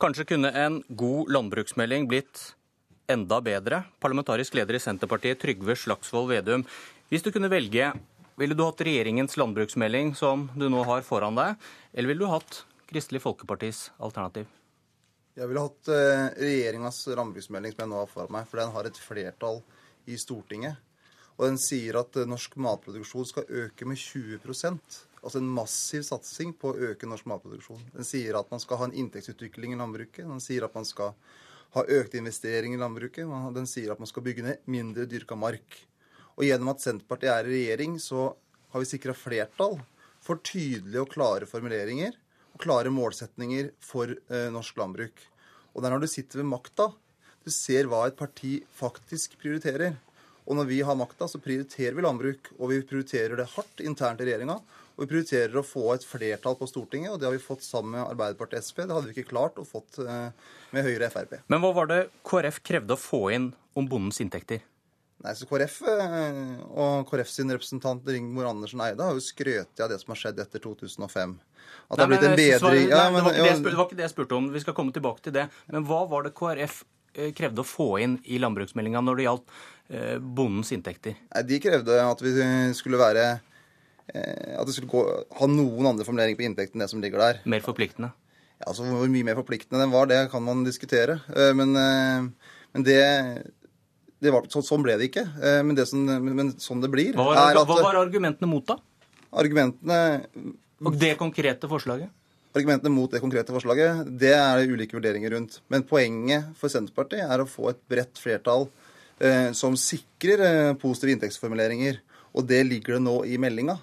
Kanskje kunne en god landbruksmelding blitt enda bedre. Parlamentarisk leder i Senterpartiet, Trygve Slagsvold Vedum. Hvis du kunne velge, ville du hatt regjeringens landbruksmelding som du nå har foran deg, eller ville du hatt Kristelig Folkepartis alternativ? Jeg ville hatt eh, regjeringas landbruksmelding som jeg nå har foran meg, for den har et flertall i Stortinget. Og den sier at norsk matproduksjon skal øke med 20 Altså en massiv satsing på å øke norsk matproduksjon. Den sier at man skal ha en inntektsutvikling i landbruket. Den sier at man skal ha økte investeringer i landbruket. Den sier at man skal bygge ned mindre dyrka mark. Og gjennom at Senterpartiet er i regjering, så har vi sikra flertall for tydelige og klare formuleringer og klare målsetninger for eh, norsk landbruk. Og det er når du sitter ved makta, du ser hva et parti faktisk prioriterer. Og når vi har makta, så prioriterer vi landbruk. Og vi prioriterer det hardt internt i regjeringa. Og vi prioriterer å få et flertall på Stortinget, og det har vi fått sammen med Arbeiderpartiet og Sp. Det hadde vi ikke klart å fått eh, med Høyre og Frp. Men hva var det KrF krevde å få inn om bondens inntekter? Nei, så KrF eh, og KrF sin representant Ringmor Andersen Eide har jo skrøt av det som har skjedd etter 2005. At det har blitt en bedring ja, det, var det, det, var ikke det jeg spurte om. Vi skal komme tilbake til det. Men hva var det KrF eh, krevde å få inn i landbruksmeldinga når det gjaldt bondens inntekter? Nei, De krevde at vi skulle være at det skulle gå, ha noen andre formuleringer på inntekt enn det som ligger der. Mer forpliktende? Ja, altså Hvor mye mer forpliktende den var, det kan man diskutere. Eh, men, eh, men det, det var, så, Sånn ble det ikke. Men, det som, men sånn det blir Hva var, at, hva var argumentene mot, da? Argumentene Og det konkrete forslaget? Argumentene mot det konkrete forslaget, det er det ulike vurderinger rundt. Men poenget for Senterpartiet er å få et bredt flertall eh, som sikrer eh, positive inntektsformuleringer. Og det ligger det nå i meldinga.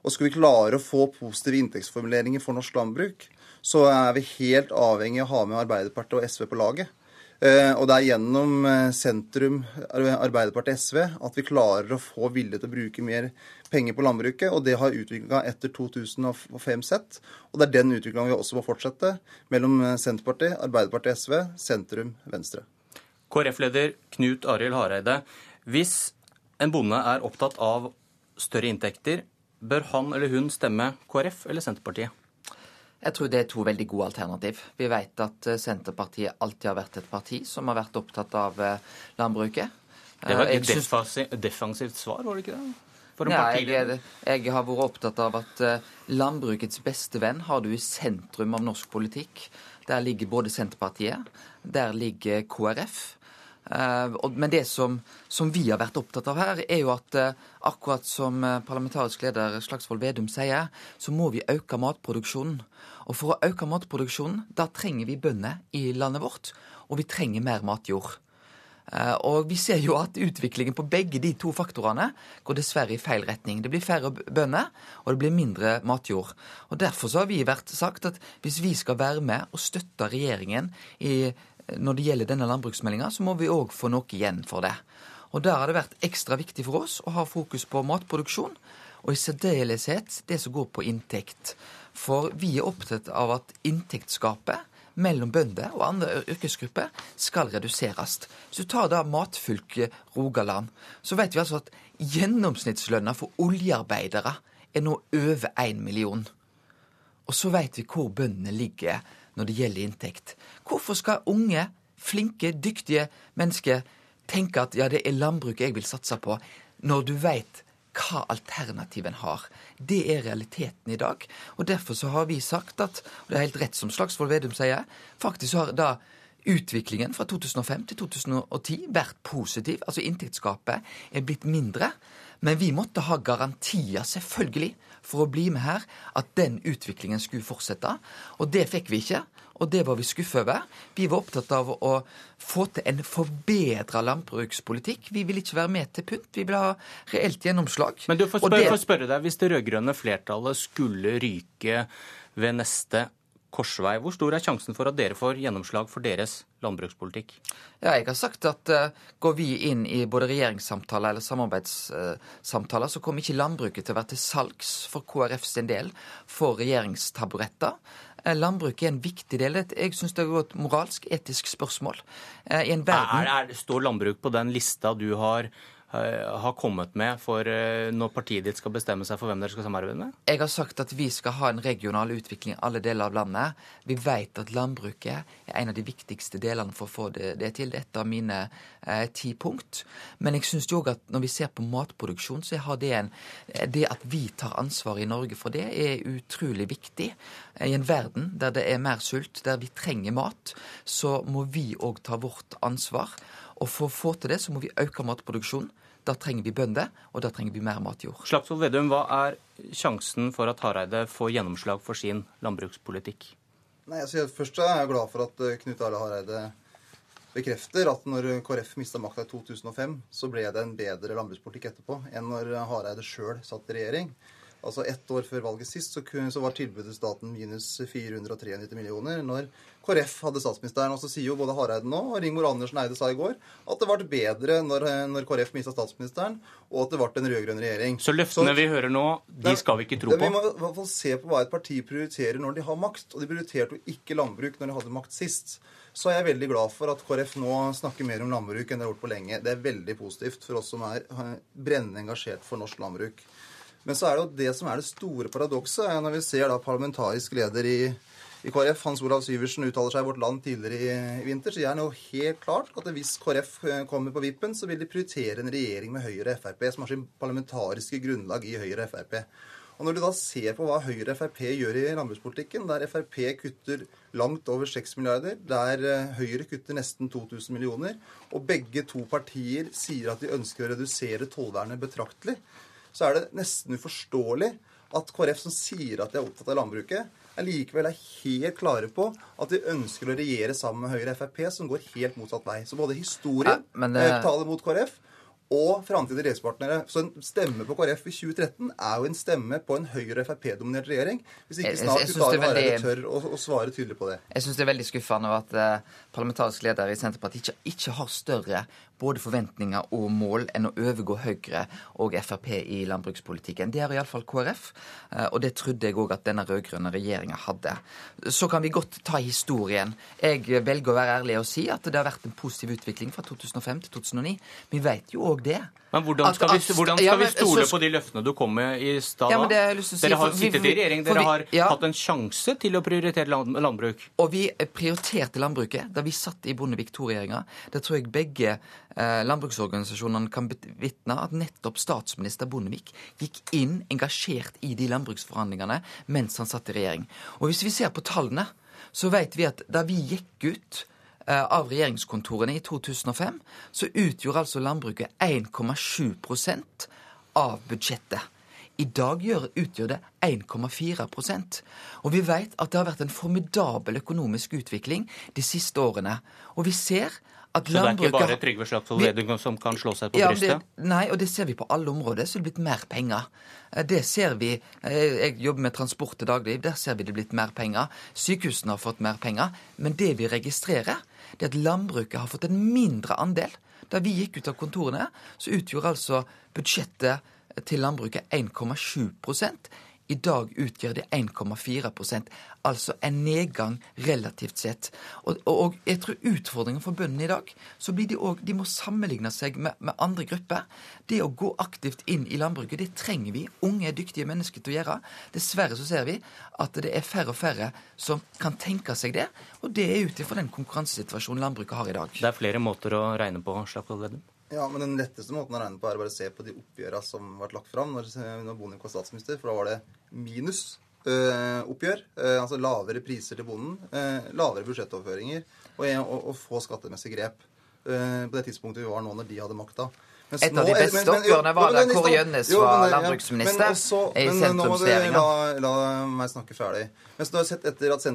Og skal vi klare å få positive inntektsformuleringer for norsk landbruk, så er vi helt avhengig av å ha med Arbeiderpartiet og SV på laget. Eh, og det er gjennom eh, sentrum Arbeiderpartiet SV at vi klarer å få vilje til å bruke mer penger på landbruket. Og det har utviklinga etter 2005 sett. Og det er den utviklinga vi også må fortsette mellom eh, Senterpartiet, Arbeiderpartiet og SV, sentrum Venstre. KrF-leder Knut Arild Hareide. Hvis en bonde er opptatt av større inntekter, Bør han eller hun stemme KrF eller Senterpartiet? Jeg tror det er to veldig gode alternativ. Vi vet at eh, Senterpartiet alltid har vært et parti som har vært opptatt av eh, landbruket. Det var et defensivt, defensivt svar, var det ikke det? Nei, jeg, jeg, har vært opptatt av at landbrukets beste venn har du i sentrum av norsk politikk. Der ligger både Senterpartiet, der ligger KrF. Eh, men det som, som, vi har vært opptatt av her, er jo at eh, akkurat som eh, parlamentarisk leder Slagsvold Vedum sier, så må vi øke matproduksjonen. Og for å øke matproduksjonen, da trenger vi bønder i landet vårt. Og vi trenger mer matjord. Og vi ser jo at utviklingen på begge de to faktorene går dessverre i feil retning. Det blir færre bønder, og det blir mindre matjord. Og Derfor så har vi vært sagt at hvis vi skal være med og støtte regjeringen i når det gjelder denne landbruksmeldinga, så må vi òg få noe igjen for det. Og Der har det vært ekstra viktig for oss å ha fokus på matproduksjon, og i særdeleshet det som går på inntekt. For vi er opptatt av at inntektsgapet mellom bønder og andre yrkesgrupper skal reduseres. Hvis du tar da matfylket Rogaland, så vet vi altså at gjennomsnittslønna for oljearbeidere er nå over én million. Og så vet vi hvor bøndene ligger når det gjelder inntekt. Hvorfor skal unge, flinke, dyktige mennesker tenke at ja, det er landbruket jeg vil satse på, når du veit hva alternativet en har. Det er realiteten i dag. Og Derfor så har vi sagt at, og det er helt rett som Slagsvold Vedum sier, faktisk har da utviklingen fra 2005 til 2010 vært positiv. Altså inntektsgapet er blitt mindre. Men vi måtte ha garantier, selvfølgelig, for å bli med her, at den utviklingen skulle fortsette. Og det fikk vi ikke, og det var vi skuffet over. Vi var opptatt av å få til en forbedra landbrukspolitikk. Vi vil ikke være med til pynt, vi vil ha reelt gjennomslag. Men du får spørre, det... får spørre deg, hvis det rød-grønne flertallet skulle ryke ved neste korsvei. Hvor stor er sjansen for at dere får gjennomslag for deres landbrukspolitikk? Ja, jeg har sagt at uh, går vi inn i både regjeringssamtaler eller samarbeidssamtaler, uh, så kommer ikke landbruket til å være til salgs for KrF sin del for regjeringstaburetter. Uh, landbruket er en viktig del. Jeg syns det er et moralsk, etisk spørsmål. I en verden... Er, er, står landbruk på den lista du har Eh, har kommet med for eh, når partiet ditt skal bestemme seg for hvem dere skal samarbeide med? Jeg har sagt at vi skal ha en regional utvikling i alle deler av landet. Vi vet at landbruket er en av de viktigste delene for å få det, det til. Det er et av mine eh, ti punkt. Men jeg syns òg at når vi ser på matproduksjon, så har det en Det at vi tar ansvar i Norge for det, er utrolig viktig. I en verden der det er mer sult, der vi trenger mat, så må vi òg ta vårt ansvar. Og for å få til det, så må vi øke matproduksjonen. Da trenger vi bønder, og da trenger vi mer matjord. Slagsvold Vedum, hva er sjansen for at Hareide får gjennomslag for sin landbrukspolitikk? Nei, altså, Først er jeg glad for at eh, Knut Arle Hareide bekrefter at når KrF mista makta i 2005, så ble det en bedre landbrukspolitikk etterpå enn når Hareide sjøl satt i regjering. Altså Ett år før valget sist så, så var tilbudet staten minus 493 millioner. Når KrF hadde statsministeren. Og så sier jo både Hareide nå og Rigmor Andersen Eide sa i går at det ble bedre når, når KrF mista statsministeren, og at det ble en rød-grønn regjering. Så løftene så, vi hører nå, de skal vi ikke tro på? Vi må i hvert fall se på hva et parti prioriterer når de har makt. Og de prioriterte jo ikke landbruk når de hadde makt sist. Så er jeg veldig glad for at KrF nå snakker mer om landbruk enn de har gjort på lenge. Det er veldig positivt for oss som er brennende engasjert for norsk landbruk. Men så er det jo det som er det store paradokset, når vi ser da parlamentarisk leder i, i KrF, Hans Olav Syversen, uttaler seg i Vårt Land tidligere i, i vinter, så han jo helt klart at hvis KrF eh, kommer på vippen, så vil de prioritere en regjering med Høyre og Frp, som har sin parlamentariske grunnlag i Høyre og Frp. Og Når du da ser på hva Høyre og Frp gjør i landbrukspolitikken, der Frp kutter langt over 6 milliarder, der eh, Høyre kutter nesten 2000 millioner, og begge to partier sier at de ønsker å redusere tollvernet betraktelig, så er det nesten uforståelig at KrF, som sier at de er opptatt av landbruket, likevel er helt klare på at de ønsker å regjere sammen med Høyre og Frp, som går helt motsatt vei. Så både historien ja, det... Eh, taler mot KrF, og framtidige regjeringspartnere. Så en stemme på KrF i 2013 er jo en stemme på en Høyre-Frp-dominert regjering. Hvis ikke snart Knut Hareide tør å, å, svare tydelig på det. Jeg syns det er veldig skuffende at uh, parlamentarisk leder i Senterpartiet ikke, ikke, har større både forventninger og mål enn å overgå Høyre og Frp i landbrukspolitikken. Det har iallfall KrF, uh, og det trodde jeg òg at denne rød-grønne regjeringa hadde. Så kan vi godt ta historien. Jeg velger å være ærlig og si at det har vært en positiv utvikling fra 2005 til 2009. Vi vet jo òg det. Men hvordan skal, vi, hvordan skal ja, men, vi stole så, på de løftene du kom med i stad? Ja, si, dere har sittet i regjering, dere vi, har ja. hatt en sjanse til å prioritere landbruk. Og vi prioriterte landbruket da vi satt i Bondevik II-regjeringa. Det tror jeg begge eh, landbruksorganisasjonene kan bevitne at nettopp statsminister Bondevik gikk inn engasjert i de landbruksforhandlingene mens han satt i regjering. Og hvis vi ser på tallene, så vet vi at da vi gikk ut av regjeringskontorene i 2005, så utgjorde altså landbruket 1,7% av budsjettet. I dag utgjør det 1,4% Og vi vet at det har vært en formidabel økonomisk utvikling de siste årene. Og vi ser at så det er ikke bare Trygve Slagsvold Vedum som kan slå seg på ja, brystet? Det, nei, og det ser vi på alle områder. Så det er blitt mer penger. Eh, det ser vi. Eh, jeg jobber med transport til daglig. Der ser vi det er blitt mer penger. Sykehusene har fått mer penger. Men det vi registrerer, det er at landbruket har fått en mindre andel. Da vi gikk ut av kontorene, så utgjorde altså budsjettet til landbruket 1,7 i dag utgjør det 1,4% altså en nedgang relativt sett. Og, og, jeg tror utfordringen for bøndene i dag, så blir de òg De må sammenligne seg med, med, andre grupper. Det å gå aktivt inn i landbruket, det trenger vi unge, dyktige mennesker til å gjøre. Dessverre så ser vi at det er færre og færre som kan tenke seg det. Og det er ut ifra den konkurransesituasjonen landbruket har i dag. Det er flere måter å regne på, Slagsvold Vedum? Ja, men Den letteste måten å regne på er å bare se på de oppgjørene som ble lagt fram når, når Bondevik var statsminister. For da var det minus øh, oppgjør. Øh, altså lavere priser til bonden, øh, lavere budsjettoverføringer og, og, og få skattemessige grep. på det tidspunktet vi var nå når de hadde makta. Et av de beste oppgjørene var da Kåre Gjønnes var landbruksminister i sentrumsregjeringa. La, la meg snakke ferdig. Mens du har sett etter at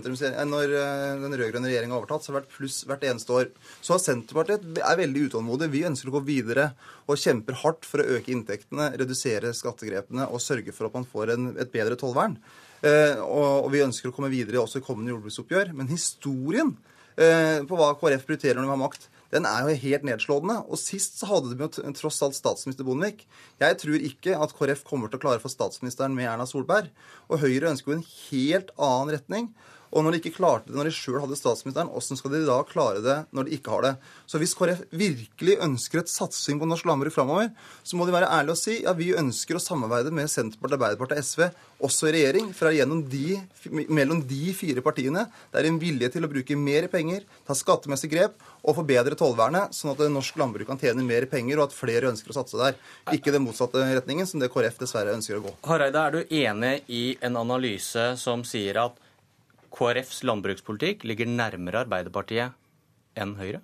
Når den rød-grønne regjeringa har overtatt, så har det vært pluss hvert eneste år. Så har Senterpartiet er veldig utålmodig. Vi ønsker å gå videre og kjemper hardt for å øke inntektene, redusere skattegrepene og sørge for at man får en, et bedre tollvern. Eh, og, og, vi ønsker å komme videre også i kommende jordbruksoppgjør. Men historien eh, på hva KrF prioriterer når de har makt, den er jo helt nedslående. Og sist så hadde de jo tross alt statsminister Bondevik. Jeg tror ikke at KrF kommer til å klare å få statsministeren med Erna Solberg. Og Høyre ønsker jo en helt annen retning. Og når de ikke klarte det når de sjøl hadde statsministeren, hvordan skal de da klare det når de ikke har det? Så hvis KrF virkelig ønsker et satsing på norsk landbruk framover, så må de være ærlige og si ja, vi ønsker å samarbeide med Senterpartiet, Arbeiderpartiet og SV, også i regjering. For gjennom de, mellom de fire partiene det er en vilje til å bruke mer penger, ta skattemessig grep og forbedre tollvernet, sånn at norsk landbruk kan tjene mer penger, og at flere ønsker å satse der. Ikke den motsatte retningen, som det KrF dessverre ønsker å gå. Hareide, er du enig i en analyse som sier at KrFs landbrukspolitikk ligger nærmere Arbeiderpartiet enn Høyre?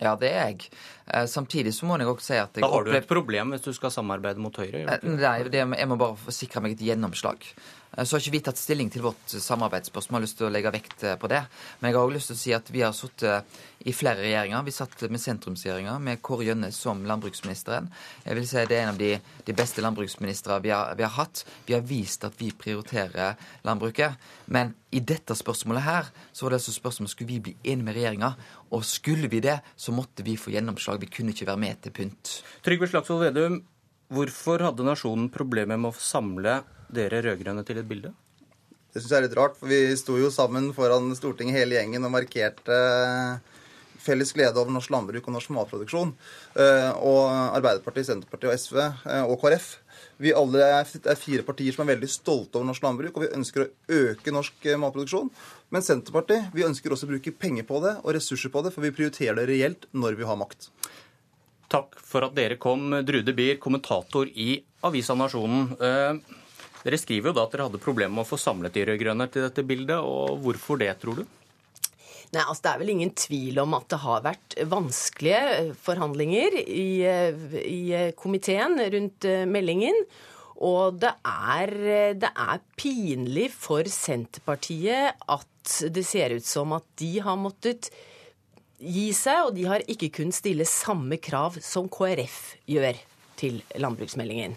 Ja, det er jeg. Eh, samtidig så må jeg også si at Da har du et problem hvis du skal samarbeide mot Høyre? Eh, nei, det, jeg må bare forsikre meg et gjennomslag. Eh, så har ikke vi tatt stilling til vårt samarbeidsspørsmål, Jeg har lyst til å legge vekt på det. Men jeg har også lyst til å si at vi har sittet i flere regjeringer. Vi satt med sentrumsregjeringer med Kåre Gjønnes som landbruksministeren. Jeg vil si Det er en av de, de beste landbruksministre vi, vi, har hatt. Vi har vist at vi prioriterer landbruket. Men i dette spørsmålet her, så var det altså spørsmålet skulle vi bli enige med regjeringa. Og skulle vi det, så måtte vi få gjennomslag. Vi kunne ikke være med til pynt. Trygve Slagsvold Vedum, hvorfor hadde nasjonen problemer med å samle dere rød-grønne til et bilde? Det syns jeg er litt rart, for vi sto jo sammen foran Stortinget hele gjengen og markerte felles glede over norsk landbruk og norsk matproduksjon. Eh, og Arbeiderpartiet, Senterpartiet og SV eh, og KrF. Vi alle er fire partier som er veldig stolte over norsk landbruk, og vi ønsker å øke norsk eh, matproduksjon. Men Senterpartiet vi ønsker også å bruke penger på det og ressurser på det, for vi prioriterer det reelt når vi har makt. Takk for at dere kom, Drude Bier, kommentator i Avisa Nasjonen. Dere skriver jo da at dere hadde problemer med å få samlet de rød-grønne til dette bildet. og Hvorfor det, tror du? Nei, altså Det er vel ingen tvil om at det har vært vanskelige forhandlinger i, i komiteen rundt eh, meldingen. Og det er, det er, pinlig for Senterpartiet at det ser ut som at de har måttet gi seg, og de har ikke kunnet stille samme krav som KrF gjør til landbruksmeldingen.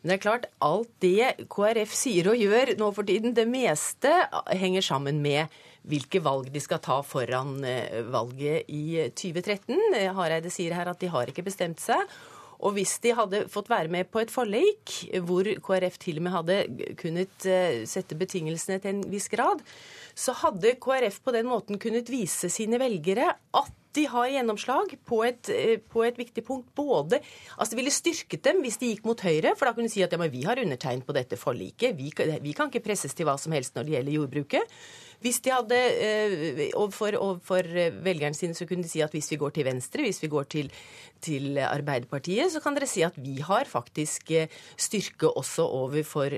Men det er klart, alt det KrF sier og gjør nå for tiden, det meste henger sammen med hvilke valg de skal ta foran eh, valget i 2013. Hareide sier her at de har ikke bestemt seg. Og hvis de hadde fått være med på et forlik hvor KrF til og med hadde kunnet eh, sette betingelsene til en viss grad, så hadde KrF på den måten kunnet vise sine velgere at de har gjennomslag på et, eh, på et, viktig punkt. Både, altså Det ville styrket dem hvis de gikk mot Høyre, for da kunne de si at ja, men vi har undertegnet på dette forliket. Vi, vi, kan ikke presses til hva som helst når det gjelder jordbruket. Hvis de hadde, eh, overfor, overfor velgerne sine så kunne de si at hvis vi går til Venstre, hvis vi går til, til Arbeiderpartiet, så kan dere si at vi har faktisk eh, styrke også overfor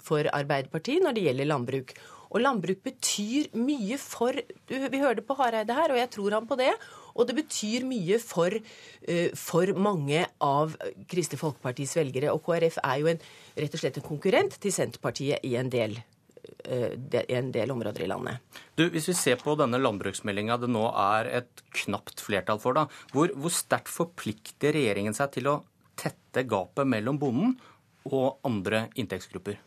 for Arbeiderpartiet når det gjelder landbruk. Og landbruk betyr mye for Vi hørte på Hareide her, og jeg tror han på det. Og det betyr mye for, uh, for mange av Kristelig Folkepartis velgere. Og KrF er jo en, rett og slett en konkurrent til Senterpartiet i en del, i en del områder i landet. Du, Hvis vi ser på denne landbruksmeldinga det nå er et knapt flertall for, da, hvor, hvor sterkt forplikter regjeringen seg til å tette gapet mellom bonden og andre inntektsgrupper?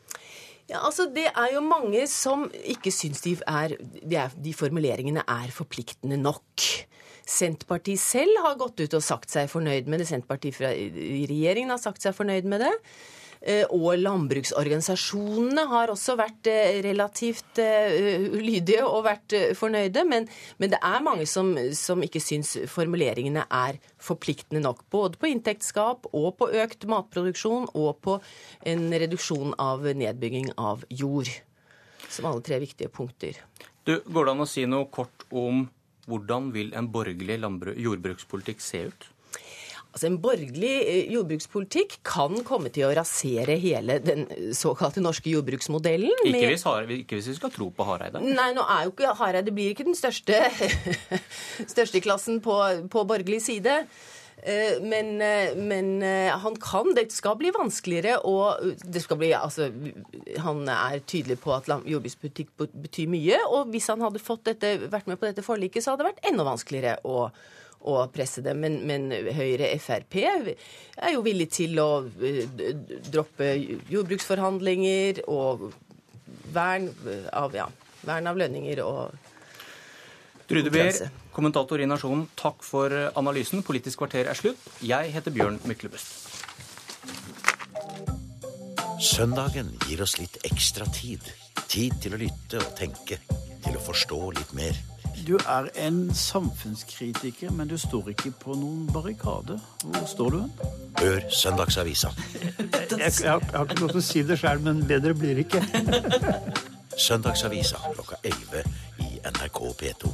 Ja, altså Det er jo mange som ikke syns de, de, de formuleringene er forpliktende nok. Senterpartiet selv har gått ut og sagt seg fornøyd med det. Senterpartiet fra, i regjeringen har sagt seg fornøyd med det. Eh, og landbruksorganisasjonene har også vært eh, relativt ulydige lydige og vært fornøyde. Men, men det er mange som, som ikke syns formuleringene er forpliktende nok. Både på inntektsskap og på økt matproduksjon og på en reduksjon av nedbygging av jord. Som alle tre viktige punkter. Du, Går det an å si noe kort om hvordan vil en borgerlig jordbrukspolitikk se ut? Altså En borgerlig eh, jordbrukspolitikk kan komme til å rasere hele den såkalte norske jordbruksmodellen. Ikke med- hvis, Hareide, ikke hvis vi skal tro på Hareide. Nei, nå er jo ikke Hareide blir ikke den største, største klassen på, på borgerlig side. Eh, Men, eh, men eh, han kan Det skal bli vanskeligere, og det skal bli Altså, han er tydelig på at jordbrukspolitikk betyr mye. Og hvis han hadde fått dette, vært med på dette forliket, så hadde det vært enda vanskeligere å, å presse det. Men, men Høyre Frp er jo villig til å eh, droppe jordbruksforhandlinger og vern av, ja, vern av lønninger og Trude Beer, kommentator i Nasjonen, takk for analysen. Politisk kvarter er slutt. Jeg heter Bjørn Myklebust. Søndagen gir oss litt ekstra tid. Tid til å lytte og tenke. Til å forstå litt mer. Du er en samfunnskritiker, men du står ikke på noen barrikade. Hvor står du hen? Hør Søndagsavisa. Jeg, jeg, har- jeg har ikke lov til å si det sjøl, men bedre blir det ikke. Søndagsavisa klokka 11 i NRK P2.